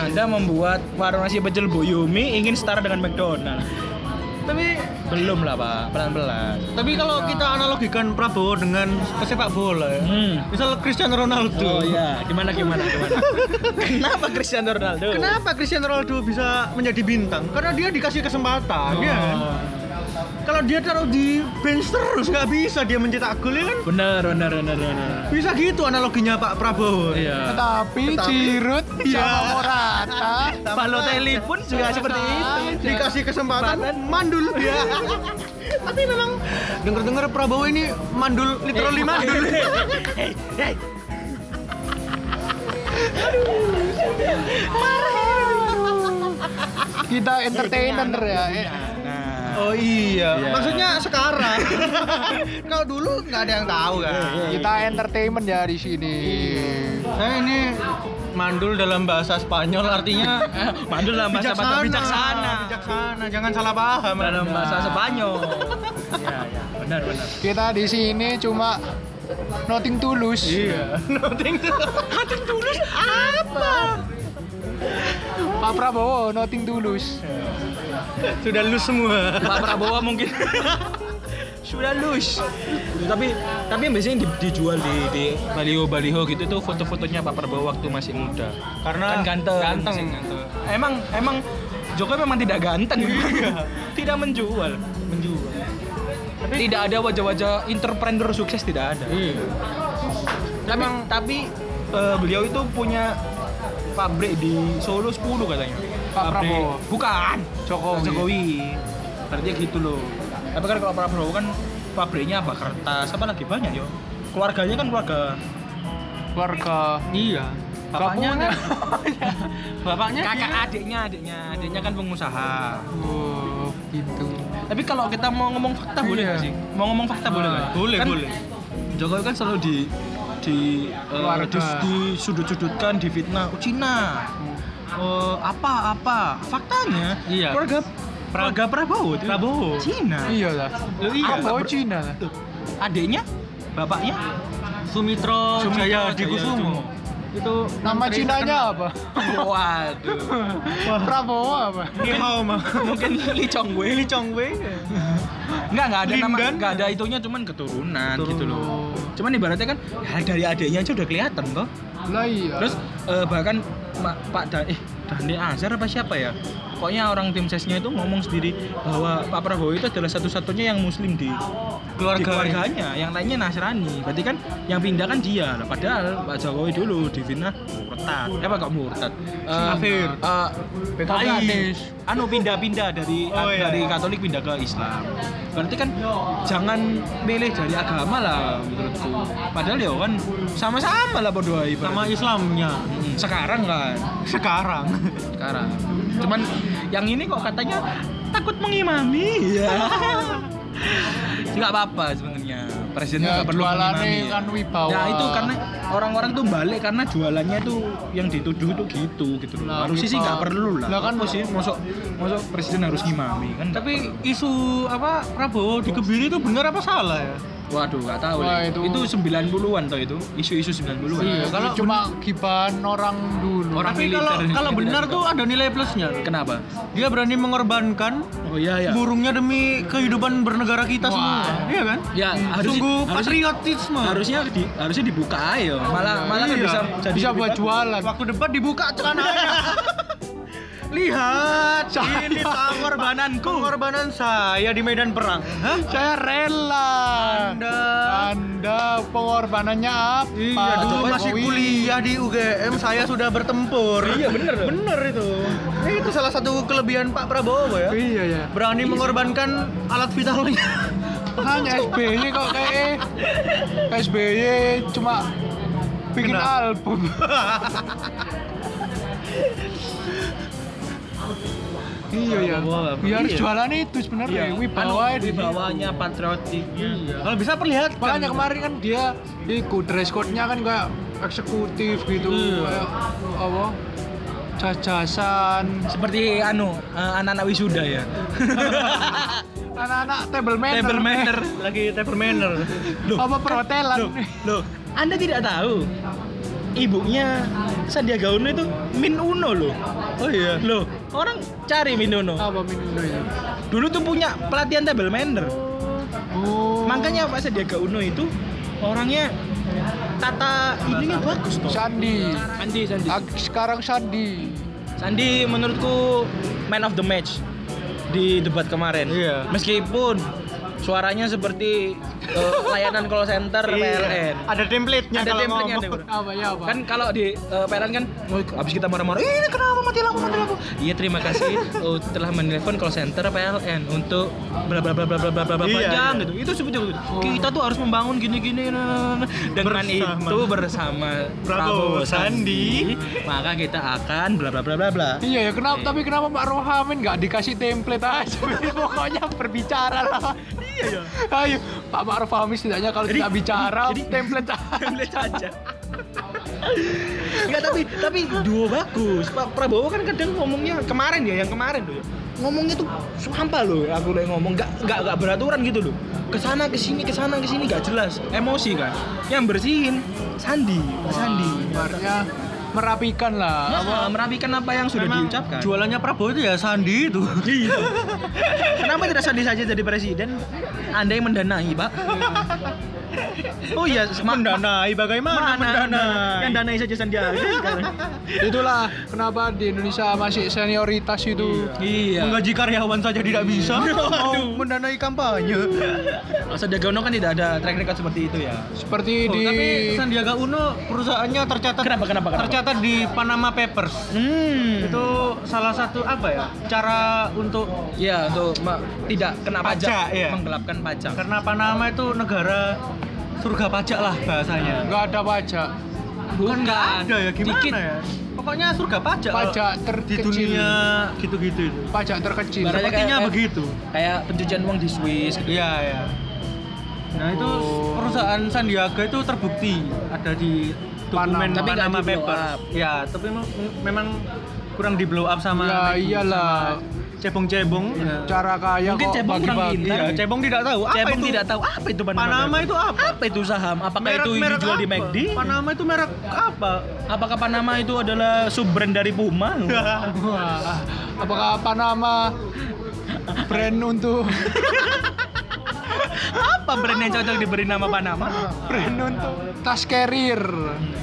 Anda membuat warung nasi pecel Bu Yumi ingin setara dengan McDonald. Tapi Belum lah Pak, pelan-pelan. tapi kalau kita analogikan Prabowo dengan pesepak bola ya. Hmm. Misal Cristiano Ronaldo. Oh iya, gimana gimana gimana? Kenapa Cristiano Ronaldo? Kenapa Cristiano Ronaldo bisa menjadi bintang? Karena dia dikasih kesempatan, ya kan? Oh. Kalau dia taruh di bench terus nggak bisa dia mencetak gol ya kan? Benar, benar, benar, benar. Bisa gitu analoginya Pak Prabowo. Iya. Tetapi Tetapi- Giroud Iya. sama Morata Balotelli pun juga seperti itu. Dikasih kesempatan mandul dia. Tapi memang denger-dengar Prabowo ini mandul, literally mandul. Hei, hei. kita entertainer ya. Oh iya, Iya. maksudnya sekarang. Kalau dulu nggak ada yang tahu kan. Kita entertainment ya di sini. Saya ini mandul dalam bahasa Spanyol artinya mandul dalam bahasa bahasa bijaksana. Bijaksana, jangan salah paham. Dalam bahasa Spanyol. Iya, iya, benar, benar. Kita di sini cuma nothing tulus. Iya. Nothing Nothing tulus apa? Pak Prabowo nothing tulus. Sudah lulus semua. Pak Prabowo mungkin sudah lus. Tapi tapi biasanya di- dijual di di baliho baliho gitu tuh foto-fotonya Pak Prabowo waktu masih muda. Karena kan ganteng. ganteng. Emang emang Jokowi memang tidak ganteng. tidak menjual. Menjual. Tidak ada wajah-wajah entrepreneur sukses tidak ada. Iya. Tapi tapi eh, beliau itu punya pabrik di Solo 10 katanya. Pak Pabrik- Prabowo. Bukan. Jokowi. Jokowi. Berarti gitu loh. Tapi kan kalau Prabowo kan pabriknya apa kertas apa lagi banyak yo. Keluarganya kan keluarga Keluarga. Iya. Bapaknya Bapaknya. Bapaknya kakak dia- adiknya adiknya adiknya kan pengusaha. Oh, gitu. Tapi kalau kita mau ngomong fakta boleh Iya. nggak sih? Mau ngomong fakta boleh nggak? Boleh, Kan boleh. Jokowi kan selalu di di eh, Keluarga. di, di sudut-sudutkan di fitnah oh, Cina Eh, apa apa faktanya Iya. keluarga keluarga Prabowo itu Prabowo. Cina Iya lah. Loh, iya. Prabowo Cina lah. Tuh, adiknya bapaknya Sumitro, Sumitro Jaya Jaya Dikusumo. Itu Nama Cinanya apa? waduh Prabowo apa? Ni hao mah. mungkin Lee Chong Wei Li Chong Wei. Enggak, enggak ada nama, Lindan. enggak ada itunya cuman keturunan, Keturunan. gitu loh. Cuman ibaratnya kan ya dari adiknya aja udah kelihatan toh. Lah iya. Terus eh, bahkan Ma- Pak Dan eh Dani Azhar apa siapa ya? Pokoknya orang tim sesnya itu ngomong sendiri bahwa Pak Prabowo itu adalah satu-satunya yang muslim di Keluarga. di keluarganya, yang lainnya Nasrani. Berarti kan yang pindah kan dia. Nah, padahal Pak Jokowi dulu di fitnah murtad. Eh, apa kok murtad? Eh, Kafir. eh, PKI. Anu pindah-pindah dari Oh, iya, dari. Katolik pindah ke Islam. Berarti kan jangan milih dari agama lah menurutku. Padahal ya kan sama-sama lah berdua Sama Islamnya. sekarang kan Sekarang. sekarang cuman yang ini kok katanya takut mengimami. Ya nggak apa-apa sebenarnya. Presiden Ya, nggak perlu jualannya mengimami. kan wibawa. ya itu karena orang-orang tuh balik karena jualannya tuh yang dituduh itu gitu gitu loh. Lah, harusnya sih nggak perlu lah. Lah kan sih? Masuk masuk presiden harus ngimami kan Tapi isu apa Prabowo dikebiri itu benar apa salah ya? Waduh nggak tahu Wah, itu- itu 90-an toh itu isu-isu 90-an Iya, kalau cuma gibahan orang dulu. Orang Tapi kalau kalau benar tuh ada nilai plusnya. kenapa Dia berani mengorbankan oh iya ya burungnya demi kehidupan bernegara kita Wah. semua. Iya kan? ya harus Sungguh harusnya- patriotisme. harusnya di, harusnya dibuka ayo malah malah kan Iya. bisa jadi bisa lebih buat jualan. Waktu debat dibuka celananya. Lihat, ini pengorbananku. Pengorbanan saya di medan perang. Hah? Saya rela. Anda. Anda pengorbanannya apa? Iya, dulu masih kuliah di UGM, saya sudah bertempur. Iya, bener loh. Bener itu. Ini itu salah satu kelebihan Pak Prabowo ya. Iya ya. Berani mengorbankan alat vitalnya. Hanya SBY kok kayak SBY cuma bikin Kenapa? album. iya ya. Prabowo, Biar iya. jualan itu sebenarnya wibawa anu, di wibawanya patriotiknya Kalau bisa perlihatkan. Makanya kemarin kan dia ikut dress code-nya kan kayak eksekutif gitu Iya. kayak apa jajasan Seperti anu eh, anak-anak wisuda ya. anak-anak table manner Table manner. Lagi table manner. apa perhotelan Loh, loh, Anda tidak tahu ibunya Sandiaga Uno itu Min Uno loh. Oh iya. Loh, orang cari Min Uno. apa minum itu Dulu tuh punya pelatihan table manner. oh Makanya Pak Sandiaga Uno itu orangnya tata ininya bagus toh. Sandi Sandi, Sandi. Ag- sekarang Sandi Sandi menurutku man of the match di debat kemarin. Iya. Meskipun suaranya seperti uh, layanan call center PLN. Ada template-nya ada kalau template-nya. Apa ya apa? Kan kalau di uh, PLN kan habis kita marah-marah, "Ini kenapa mati lampu, mati lampu?" Iya, terima kasih uh, telah menelpon call center PLN untuk bla bla bla bla bla bla bla panjang iya. gitu. Itu sebetulnya gitu. Oh. Kita tuh harus membangun gini-gini dengan bersama. itu bersama Prabowo Sandi, maka kita akan bla bla bla bla bla. Iya ya, kenapa eh. tapi kenapa Pak Rohamin nggak dikasih template aja? Pokoknya berbicara lah. Iya, ayo Pak Ma'ruf Amin setidaknya kalau tidak bicara jadi- template aja. template aja. Enggak tapi tapi duo bagus. Pak Prabowo kan kadang ngomongnya kemarin ya, yang kemarin tuh ya. Ngomongnya tuh sampah loh. Aku lagi ngomong nggak nggak nggak beraturan gitu loh. Ke sana ke sini ke sana ke sini nggak jelas. Emosi kan. Yang bersihin Sandi, Pak Sandi. Ibaratnya merapikan lah Apa merapikan apa yang sudah Memang diucapkan? Jualannya Prabowo itu ya Sandi itu. Iya. Kenapa tidak Sandi saja jadi presiden? Anda yang mendanai, Pak. Oh iya, Mendanai bagaimana? Mana Mendanai. Yang danai saja Sandiaga sekarang. itulah kenapa di Indonesia masih senioritas itu Iya. Menggaji karyawan saja tidak bisa. Mau Aduh. mendanai kampanye. Sandiaga Uno kan tidak ada track record seperti itu ya. seperti Oh, di tapi Sandiaga Uno perusahaannya tercatat Kenapa, kenapa, kenapa? tercatat di Panama Papers. Hmm. Itu salah satu apa ya? Cara untuk ya untuk tidak kena pajak, Pajak, iya. menggelapkan pajak. karena Panama itu negara surga pajak lah bahasanya. nggak ada pajak Bukan nggak ada ya gimana Dikit. ya? Pokoknya surga pajak. pajak kalau di terkecil dunia gitu-gitu itu. pajak terkecil Ibaratnya Sepertinya kayak- begitu. Kayak pencucian uang di Swiss gitu. Iya, ya. Nah, itu Oh. perusahaan Sandiaga itu terbukti ada di dokumen Panama. Tapi Panama Papers. up. Ya, tapi mem- memang kurang di blow up sama Ya, iyalah. sama cebong-cebong. Ya. cara kaya Mungkin kok cebong kurang pintar. Iya, cebong tidak tahu apa Cebong itu. tidak tahu apa itu Panama. Panama itu apa? Apa itu saham? Apakah Merek- itu merek dijual di apa? McD? Panama itu merek apa? Apakah Panama itu adalah sub brand dari Puma? Wah, apakah Panama brand untuk apa brand yang cocok diberi nama Panama? brand untuk tas carrier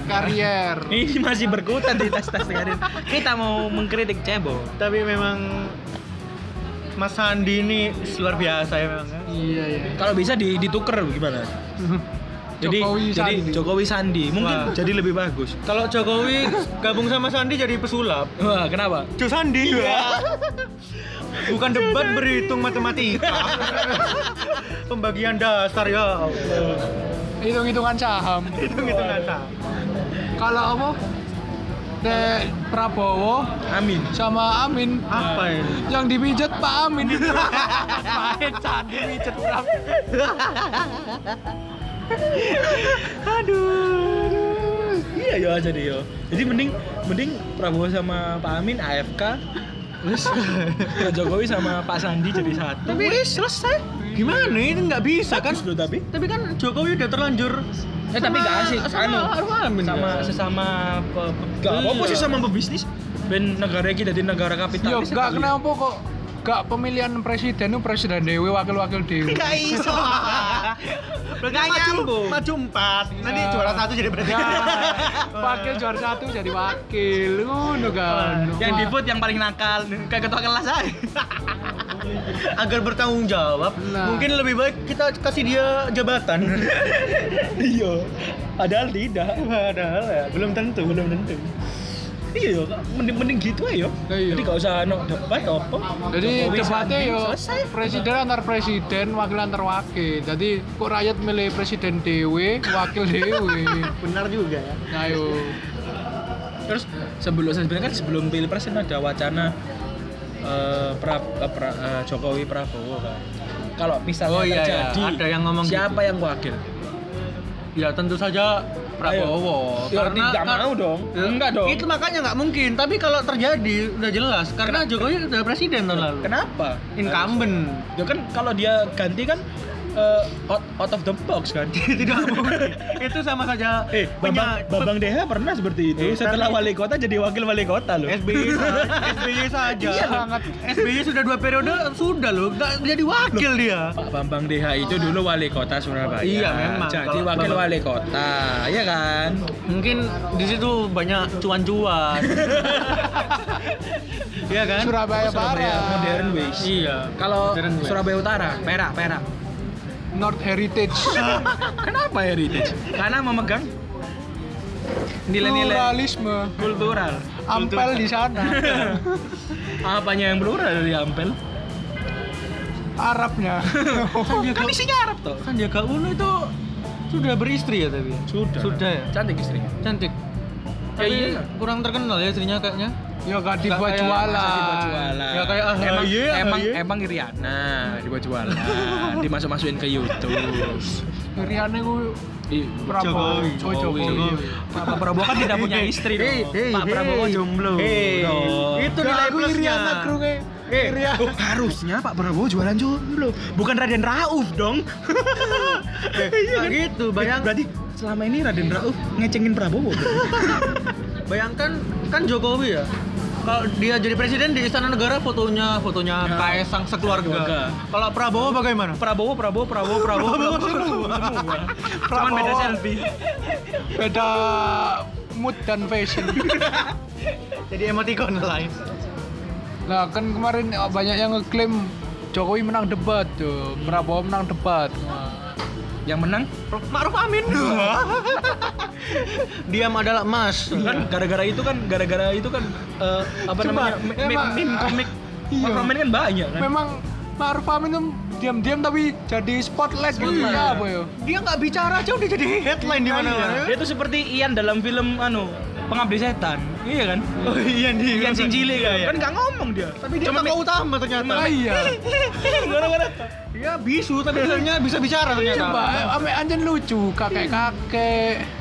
karier Ini masih berkutat di tas-tas sekarang. Kita mau mengkritik cebong. Tapi memang Mas Sandi ini luar biasa ya memang. ya. iya iya Kalau bisa di, dituker gimana? Jadi Jokowi jadi Sandi. Jokowi Sandi mungkin Wah. jadi lebih bagus. Kalau Jokowi gabung sama Sandi jadi pesulap. Wah, kenapa? Jo Sandi ya. Bukan debat berhitung matematika. Pembagian dasar ya hitung-hitungan saham Itu gitu nggak kalau apa De Prabowo Amin. sama Amin Apa ini? yang dipijat Pak Amin Sandi pijat Prabowo Aduh. Iya ya jadi yo. Jadi mending mending Prabowo sama Pak Amin AFK. Terus Pak Jokowi sama Pak Sandi jadi satu. Tapi- Wis, selesai. Gimana ini nggak bisa kan? Loh tapi. Tapi kan Jokowi udah terlanjur Eh tapi gak asik. sama Anu, sama sesama pe- pe- Iya. apa-apa sih sama pebisnis. Ben negara kita di negara yo kapitalis. gak kenapa kok gak pemilihan presiden itu presiden dewi wakil-wakil dewi Gak iso. Berarti Nggak maju, nyambung. maju empat. Nanti Ya. juara satu jadi presiden. Ya, wakil juara satu jadi wakil ngono kan Yang di vote yang paling nakal kayak ketua kelas aja. Agar bertanggung jawab, Nah. mungkin lebih baik kita kasih dia jabatan. Iya. Padahal tidak. Padahal ya, belum tentu, belum tentu. Iya, mending mending gitu. Iya. Jadi gak usah no debat apa. jadi debatnya yo presiden antar presiden wakil antar wakil jadi kok rakyat milih presiden dewe wakil dewe Benar juga ya. nah yo Terus sebelum sebenarnya kan sebelum pilpres kan ada wacana eh, pra, eh, pra- eh, Jokowi Prabowo kan. Kalau misalnya Oh, iya, iya. terjadi, Ada yang ngomong siapa gitu. yang wakil? Ya tentu saja Prabowo. Ya, Karena- tidak kar- mau dong. Ya, Enggak dong. Itu makanya nggak mungkin. Tapi kalau terjadi udah jelas karena Jokowi udah presiden tahun lalu. Kenapa? Incumbent. Ya kan kalau dia ganti kan eh, out, out of the box kan. Tidak mungkin. itu sama saja Eh, Bambang, punya Bambang Deha pernah seperti itu. Eh, Setelah wali kota jadi wakil wali kota loh. SBY saja. SBY saja. Iya, sangat. SBY sudah dua periode sudah loh, nggak jadi wakil dia. Pak Bambang Deha itu dulu wali kota Surabaya. Iya, memang. Jadi wakil Bambang- wali kota, ya kan? Mungkin di situ banyak cuan-cuan. Iya kan? Surabaya Surabaya Barat. modern ways. Iya. Kalau. Surabaya Utara, perak, perak. North Heritage. Kenapa heritage? Karena memegang nilai-nilai Pluralisme. kultural. Ampel di sana. Apanya yang plural dari Ampel? Arabnya. Kan isinya Arab toh. Sandiaga Uno itu sudah beristri ya tapi. Sudah. Sudah ya. Cantik istrinya. Cantik. Ya Tapi iya. kurang terkenal ya istrinya kayaknya. ya gak dibuat kayak- jualan. Ya kayak AHY, emang emang AHY. emang Iriana dibuat jualan, dimasuk-masukin ke YouTube. Ku Ih, Prabowo. Jokowi. Oh, Jokowi. Pak Prabowo kan tidak punya istri dong. Pak Prabowo jomblo. Itu nilai plusnya. Iriana krunge. Eh, Iriana. Oh, harusnya Pak Prabowo jualan jomblo, bukan Raden Rauf dong. Nah gitu, bayang Berarti selama ini Raden Rauf ngecengin Prabowo. bayangkan kan Jokowi ya. Kalau dia jadi presiden di Istana Negara fotonya fotonya Ya. Kaisang sekeluarga. Keluarga. Kalau Prabowo bagaimana? Prabowo, Prabowo, Prabowo, Prabowo, Prabowo, semua, semua. Cuman beda Prabowo. selfie. Beda mood dan fashion. Jadi emoticon lain. Nah kan kemarin banyak yang ngeklaim Jokowi menang debat tuh, Prabowo menang debat. Yang menang Ma'ruf Amin. Diam adalah emas. kan gara-gara itu kan gara-gara itu kan eh, apa Coba, namanya emang- meme komik Iya. Marvel Man kan banyak kan Memang Ma'ruf Amin tuh diam-diam tapi jadi spotlight gitu Spotlight. ya apa ya? Dia nggak bicara aja udah jadi headline di mana-mana. dia tuh seperti Ian dalam film anu pengabdi setan. Iya kan? Oh iya nih. Ian Sinjili kan kan nggak ngomong dia. Tapi dia Cuma tokoh utama ternyata. Ah, iya. gara-gara Dia bisu. Tapi bisa bicara ternyata. Ame anjen lucu. Kakek-kakek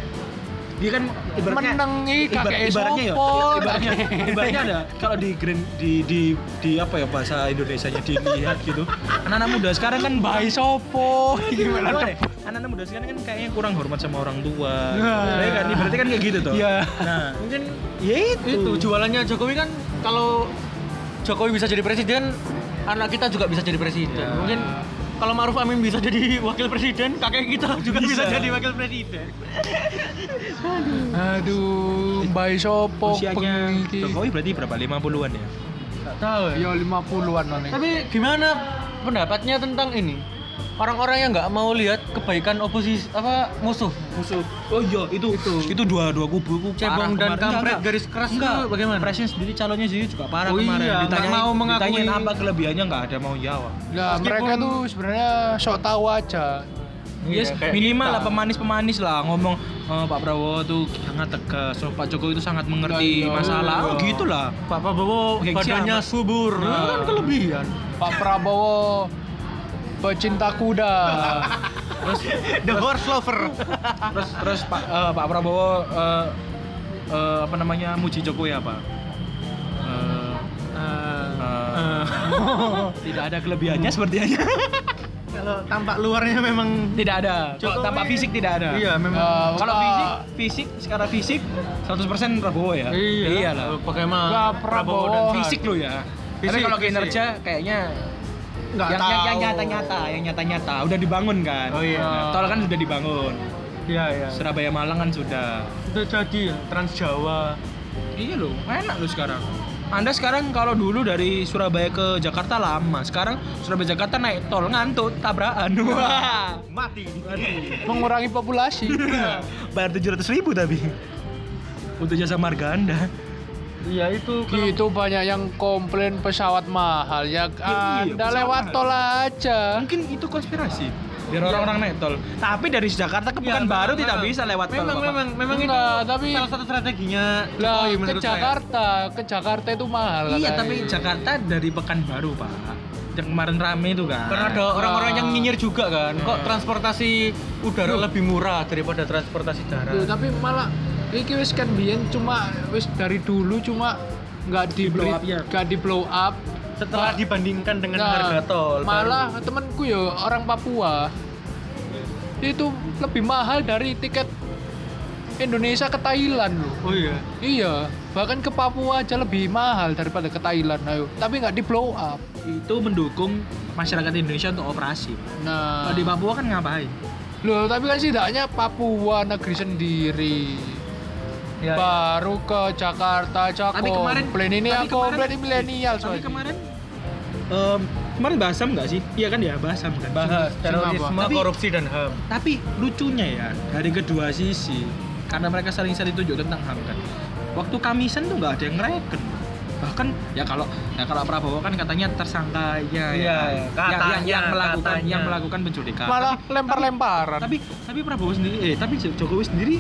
dia kan ibaratnya menang nih kakek ibaratnya ya ibaratnya ibaratnya ada kalau di grand di di di apa ya bahasa Indonesia nya dilihat gitu. Anak-anak muda sekarang kan Bayi sopo gimana gimana? deh anak-anak muda sekarang kan kayaknya kurang hormat sama orang tua. Nah. ya kan? Ibaratnya kan kayak gitu tuh. Iya. nah. Mungkin ya itu, itu jualannya Jokowi kan kalau Jokowi bisa jadi presiden, anak kita juga bisa jadi presiden. Mungkin kalau Ma'ruf Amin bisa jadi wakil presiden, kakek kita juga bisa, Bisa. jadi wakil presiden. Aduh, bayi sopo usianya pengiki. Jokowi berarti berapa 50-an ya Gak tahu ya. Ya 50-an lah nih. Tapi gimana pendapatnya tentang ini? Orang-orang yang nggak mau lihat kebaikan oposisi apa musuh musuh oh iya itu itu, itu dua dua kubu kubu Cebong dan kampret garis keras enggak itu bagaimana? Presiden sendiri calonnya sendiri juga parah Oh kemarin iya, ditanyain, nggak mau mengakui. ditanyain apa kelebihannya nggak ada mau jawab Nah, Meskipun- mereka tuh sebenarnya sok tahu aja. Yes, Iya, kayak minimal kita. lah pemanis-pemanis lah ngomong eh, Pak Prabowo tuh sangat tegas, so, Pak Jokowi itu sangat mengerti Iya, iya. masalah. Oh, gitulah. Pak Prabowo badannya subur, Nah. Itu kan kelebihan. Pak Prabowo pecinta kuda. Terus The horse lover. terus terus Pak eh, Pak Prabowo eh, eh, apa namanya muji Jokowi apa? Eh, eh, tidak ada kelebihannya sepertinya. Kalau tampak luarnya memang tidak ada. Kalau tampak fisik tidak ada. Iya, memang. Eh, Kalau fisik, fisik secara fisik 100% Prabowo ya. iya lah. Bagaimana Enggak, Prabowo. dan Fisik lo ya. Tapi Fisik, kalau fisik. kinerja kayaknya nggak yang, tahu. yang, yang nyata-nyata, yang nyata-nyata udah dibangun kan. Oh iya. Nah, tol kan sudah dibangun. Iya, iya. Surabaya Malang kan sudah. Udah jadi ya, Trans Jawa. Iya loh, enak loh sekarang. Anda sekarang kalau dulu dari Surabaya ke Jakarta lama, sekarang Surabaya Jakarta naik tol ngantuk tabrakan. Wah, Mati. Mengurangi populasi. bayar tujuh ratus ribu tapi untuk jasa marga Anda. Iya itu kalau- gitu banyak yang komplain pesawat mahal ya iya, Anda pesawat lewat mahal. tol aja. Mungkin itu konspirasi biar orang-orang naik tol. Tapi dari Jakarta ke Iya, Pekanbaru memang, tidak memang. bisa lewat tol. Memang memang memang itu tapi- salah satu strateginya Lah ke menurut saya. Jakarta, ke Jakarta itu mahal. Iya, katanya. tapi Jakarta dari Pekanbaru, Pak. yang kemarin rame itu kan. Karena ada orang-orang yang nyinyir juga kan. Kok transportasi udara Loh. lebih murah daripada transportasi darat. tapi malah iki wis kan biyen cuma wis dari dulu cuma nggak di, blow up ya? nggak di blow up Setelah Ma- dibandingkan dengan Nah, harga tol. malah temenku ya orang Papua itu lebih mahal dari tiket Indonesia ke Thailand loh baru. Oh iya. iya bahkan ke Papua aja lebih mahal daripada ke Thailand ayo tapi nggak di blow up Itu mendukung masyarakat Indonesia untuk operasi. nah Kalau di Papua kan ngapain? loh tapi kan setidaknya Papua negeri sendiri Ya, baru ke Jakarta Cakop Tapi kemarin plan ini tapi aku kemarin- plan milenial Tapi soalnya kemarin em, kemarin Basam nggak sih? Iya kan ya Basam kan. bahas terorisme? Tapi- korupsi dan HAM. Tapi lucunya ya dari kedua sisi karena mereka saling-saling tunjuk tentang HAM kan. Waktu Kamisan tuh nggak ada yang ngereken. Bahkan ya kalau ya kalau Prabowo kan katanya tersangka ya, Iya, ya, iya. yang, Katanya, yang, yang melakukan katanya. yang melakukan penculikan. malah Tapi- lempar-lemparan tapi tapi Prabowo sendiri eh tapi Jokowi sendiri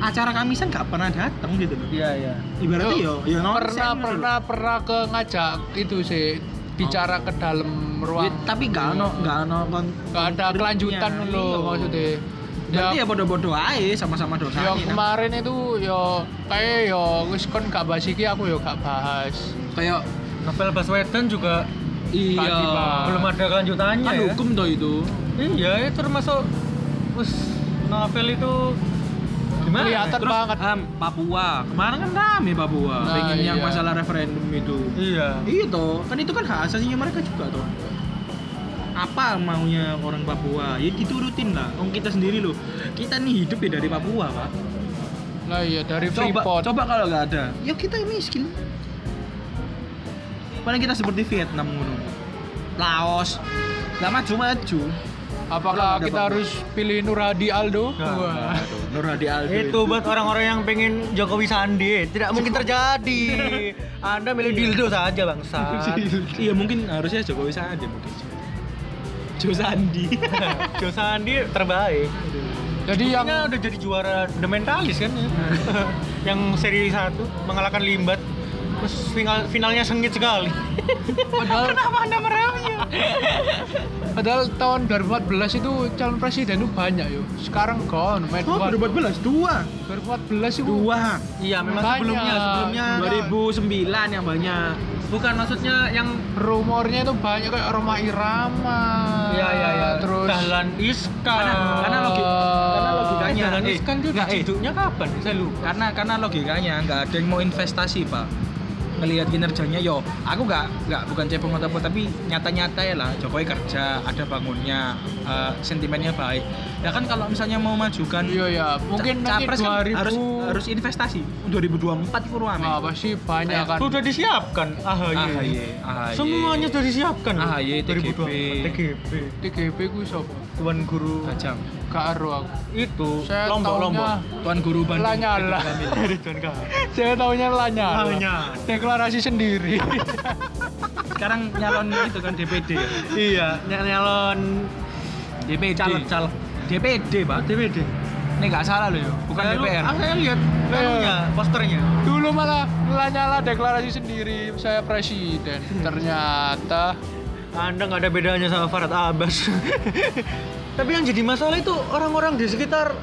acara Kamisan nggak pernah datang gitu loh. Iya, iya. Ibaratnya yo yo pernah gitu pernah pernah ke ngajak itu sih bicara ke dalam Ya, ruang tapi nggak ono nggak ono kon- nggak ada kelanjutan Iya. loh maksudnya Berarti ya, ya bodoh-bodoh aja sama-sama dosa. ya kemarin itu yo kayak yo wis kon gak bahas iki aku yo gak bahas Kayak Novel Baswedan juga iya belum ada kelanjutannya kan ya. hukum toh itu. Iya, itu termasuk us novel itu gimana? Kelihatan Terus banget. ham, Papua. Kemarin kan rame Papua. Nah, pengen yang iya. masalah referendum itu. Iya. Iya toh, kan itu kan hak asasinya mereka juga toh. Apa maunya orang Papua? Ya diturutin lah. Om kita sendiri loh. Kita nih hidup ya dari Papua, Pak. lah iya dari Coba, Freeport coba kalau nggak ada, ya kita miskin. Paling kita seperti Vietnam ngono. Laos. Lah maju-maju. Apakah kita harus pilih Nur Hadi Aldo Nah, Wah. Nur Hadi Aldo. Itu buat orang-orang yang pengen Jokowi Sandi, tidak mungkin terjadi. Anda milih dildo saja bangsa. Iya mungkin harusnya Jokowi saja mungkin. Jo Sandi. Jo Sandi terbaik. jadi yang Buktinya udah jadi juara The Mentalist kan ya. yang seri 1 mengalahkan Limbat. Terus final finalnya sengit sekali. padahal Kenapa Anda meremnya? padahal tahun 2014 itu calon presiden itu banyak yo sekarang kon main Oh, 2014 dua. 2014 itu Dua. Iya, memang Banyak. sebelumnya sebelumnya 2009 yang banyak. bukan maksudnya yang rumornya itu banyak kayak Roma Irama Iya iya iya. terus Dahlan Iskan. Karena- karena logi- karena logikanya, Dahlan eh, Iskan itu eh. hidupnya kapan? Saya lupa. Karena karena logikanya nggak ada yang mau investasi pak. Ngelihat kinerjanya yo, aku nggak nggak bukan cebong atau apa tapi nyata-nyata ya lah Jokowi kerja, ada bangunnya, eh, sentimennya baik. Ya kan kalau misalnya mau majukan iya ya mungkin ca- nanti capres kan 2000 harus harus investasi 2024 itu rame ah, pasti banyak kan Sudah disiapkan AHY. AHY AHY Semuanya sudah disiapkan. AHY, TGP. 2024. TGP. TGP ku siapa Tuan Guru gak aru aku itu saya lombok lombok. taunya tuan guru Bandung Lanyala. Dari Tuan Guru. saya taunya Lanyala Lanyala. deklarasi sendiri sekarang nyalon itu kan DPD ya Iya, ny- nyalon DPD caleg caleg. DPD pak DPD. ini nggak salah loh ya bukan lu- DPR Ah, saya lihat anunya, posternya. dulu malah Lanyala deklarasi sendiri saya presiden ternyata Anda nggak ada bedanya sama Farad Abbas. Tapi yang jadi masalah itu orang-orang di sekitar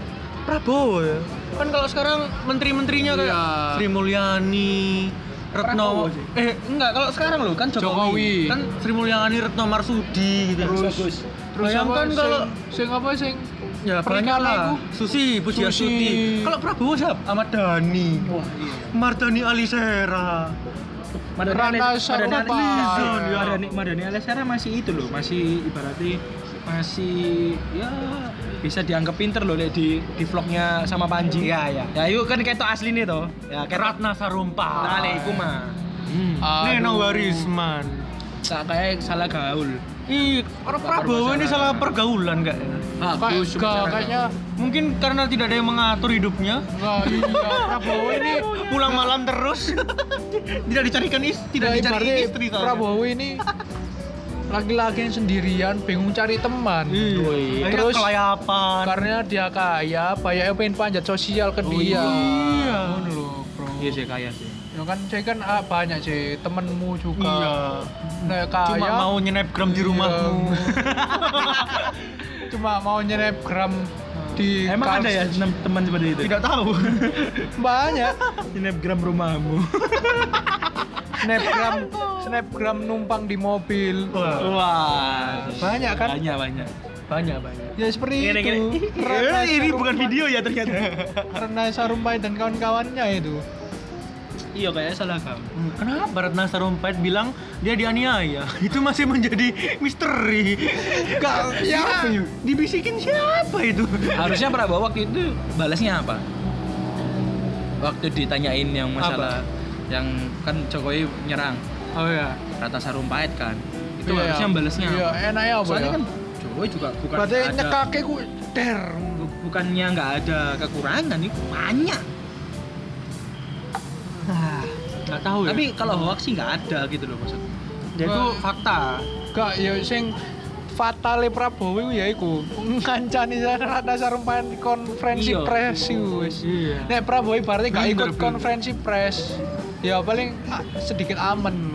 Prabowo ya. Kan kalau sekarang menteri-menterinya kayak Iya. Sri Mulyani, Retno eh enggak kalau sekarang loh kan Jokowi. Jokowi. Kan Sri Mulyani, Retno Marsudi gitu. terus bagus. terus Bayangkan kalau sing, apa sing ya banyak lah. Susi, Pujiastuti. Kalau Prabowo siapa? Ahmad Dhani. wah iya Mardani Alisera. Madani Madani Ya. Madani Alisera masih itu loh masih ibaratnya masih ya bisa dianggap pinter loh Lek, di di vlognya sama Panji Iya, iya. ya yuk kan kayak asli nih toh ya kayak Ratna Sarumpait. nah lek iku mah Hmm. Neno Warisman. tak kayak salah gaul Ih, orang Prabowo ini salah pergaulan kak? Bagus Kayak- kayak- kayaknya Mungkin karena tidak ada yang mengatur hidupnya. nggak iya Prabowo ini Pulang malam terus. tidak dicarikan istri, tidak ya, dicari istri. Prabowo ini laki-laki yang sendirian bingung cari teman Iya. Terus, kelayapan. karena dia kaya banyak yang pengen panjat sosial ke Oh, dia iya. Ngono lho, bro iya sih kaya sih Ya kan saya kan ah, banyak sih temenmu juga. Iya. Nah, kaya, Cuma mau nyenepgram di Iya. rumahmu. Cuma mau nyelebgram di Emang ada ya tem- teman seperti itu? Tidak tahu. Banyak. Snapgram rumahmu. Snapgram snapgram numpang di mobil. Wah. Banyak kan? Banyak banyak. Banyak banyak. Ya seperti Gini, itu. gini. Eh, ini bukan video ya ternyata. Ratna Sarumpait dan kawan-kawannya itu. Iya kayaknya salah kamu. Hmm, Kenapa Ratna Sarumpait bilang dia dianiaya? Itu masih menjadi misteri. Gak, ya. Ya, dibisikin siapa itu? Harusnya Prabowo waktu itu balasnya apa? Waktu ditanyain yang masalah yang kan Jokowi nyerang Oh ya. Ratna Sarumpait kan. Itu Iya. harusnya balasnya. Iya, apa? enaknya apa Soalnya ya? kan Jokowi juga bukan Berarti ada nyekake ku bu- bukannya nggak ada kekurangan itu banyak. Nggak tahu ya. Tapi kalau hoax sih nggak ada gitu loh maksud. dia itu fakta. Gak ya sing fatale Prabowo ya iku ngancani Ratna Sarumpait di konferensi Iya. iku wis. Iya. Nek Prabowo ibaratnya gak ikut konferensi pres, ya paling ah, sedikit aman.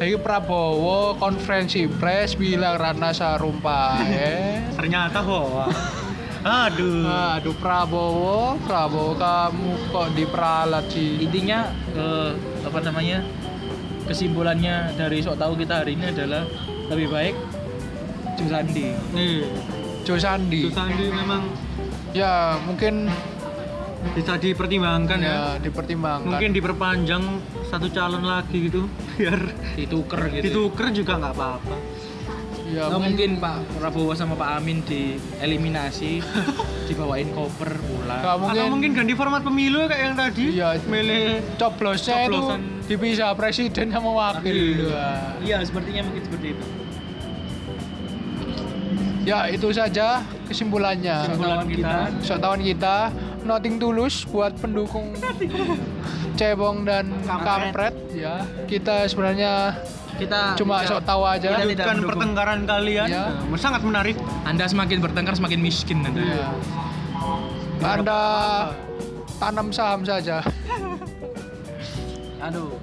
Lagi Prabowo konferensi pres bilang Ratna Sarumpait. Ternyata hoax. Aduh. Aduh Prabowo, Prabowo kamu kok diperalat sih? Intinya eh, apa namanya? Kesimpulannya dari sok tahu kita hari ini adalah lebih baik Jo Sandi. Nih, Jo Sandi memang Ya mungkin bisa dipertimbangkan ya. ya dipertimbangkan. Mungkin diperpanjang satu calon lagi gitu biar Dituker gitu. dituker juga nggak apa-apa. Ya Nggak mungkin Pak Prabowo sama Pak Amin dieliminasi, dibawain koper pulang. Gak mungkin. Atau mungkin ganti format pemilu kayak yang tadi. Iya. Milih coblosnya itu dipisah presiden sama wakil. Wah. Iya, sepertinya mungkin seperti itu. Ya itu saja kesimpulannya. Kesimpulan kita. Sotawan kita nothing tulus buat pendukung cebong dan kampret. Kampret. ya kita sebenarnya Kita cuma sok tahu aja Kita tidak mendukung. pertengkaran kalian. Nah, sangat menarik. Anda semakin bertengkar semakin miskin Anda. Iya. anda tanam saham saja Aduh.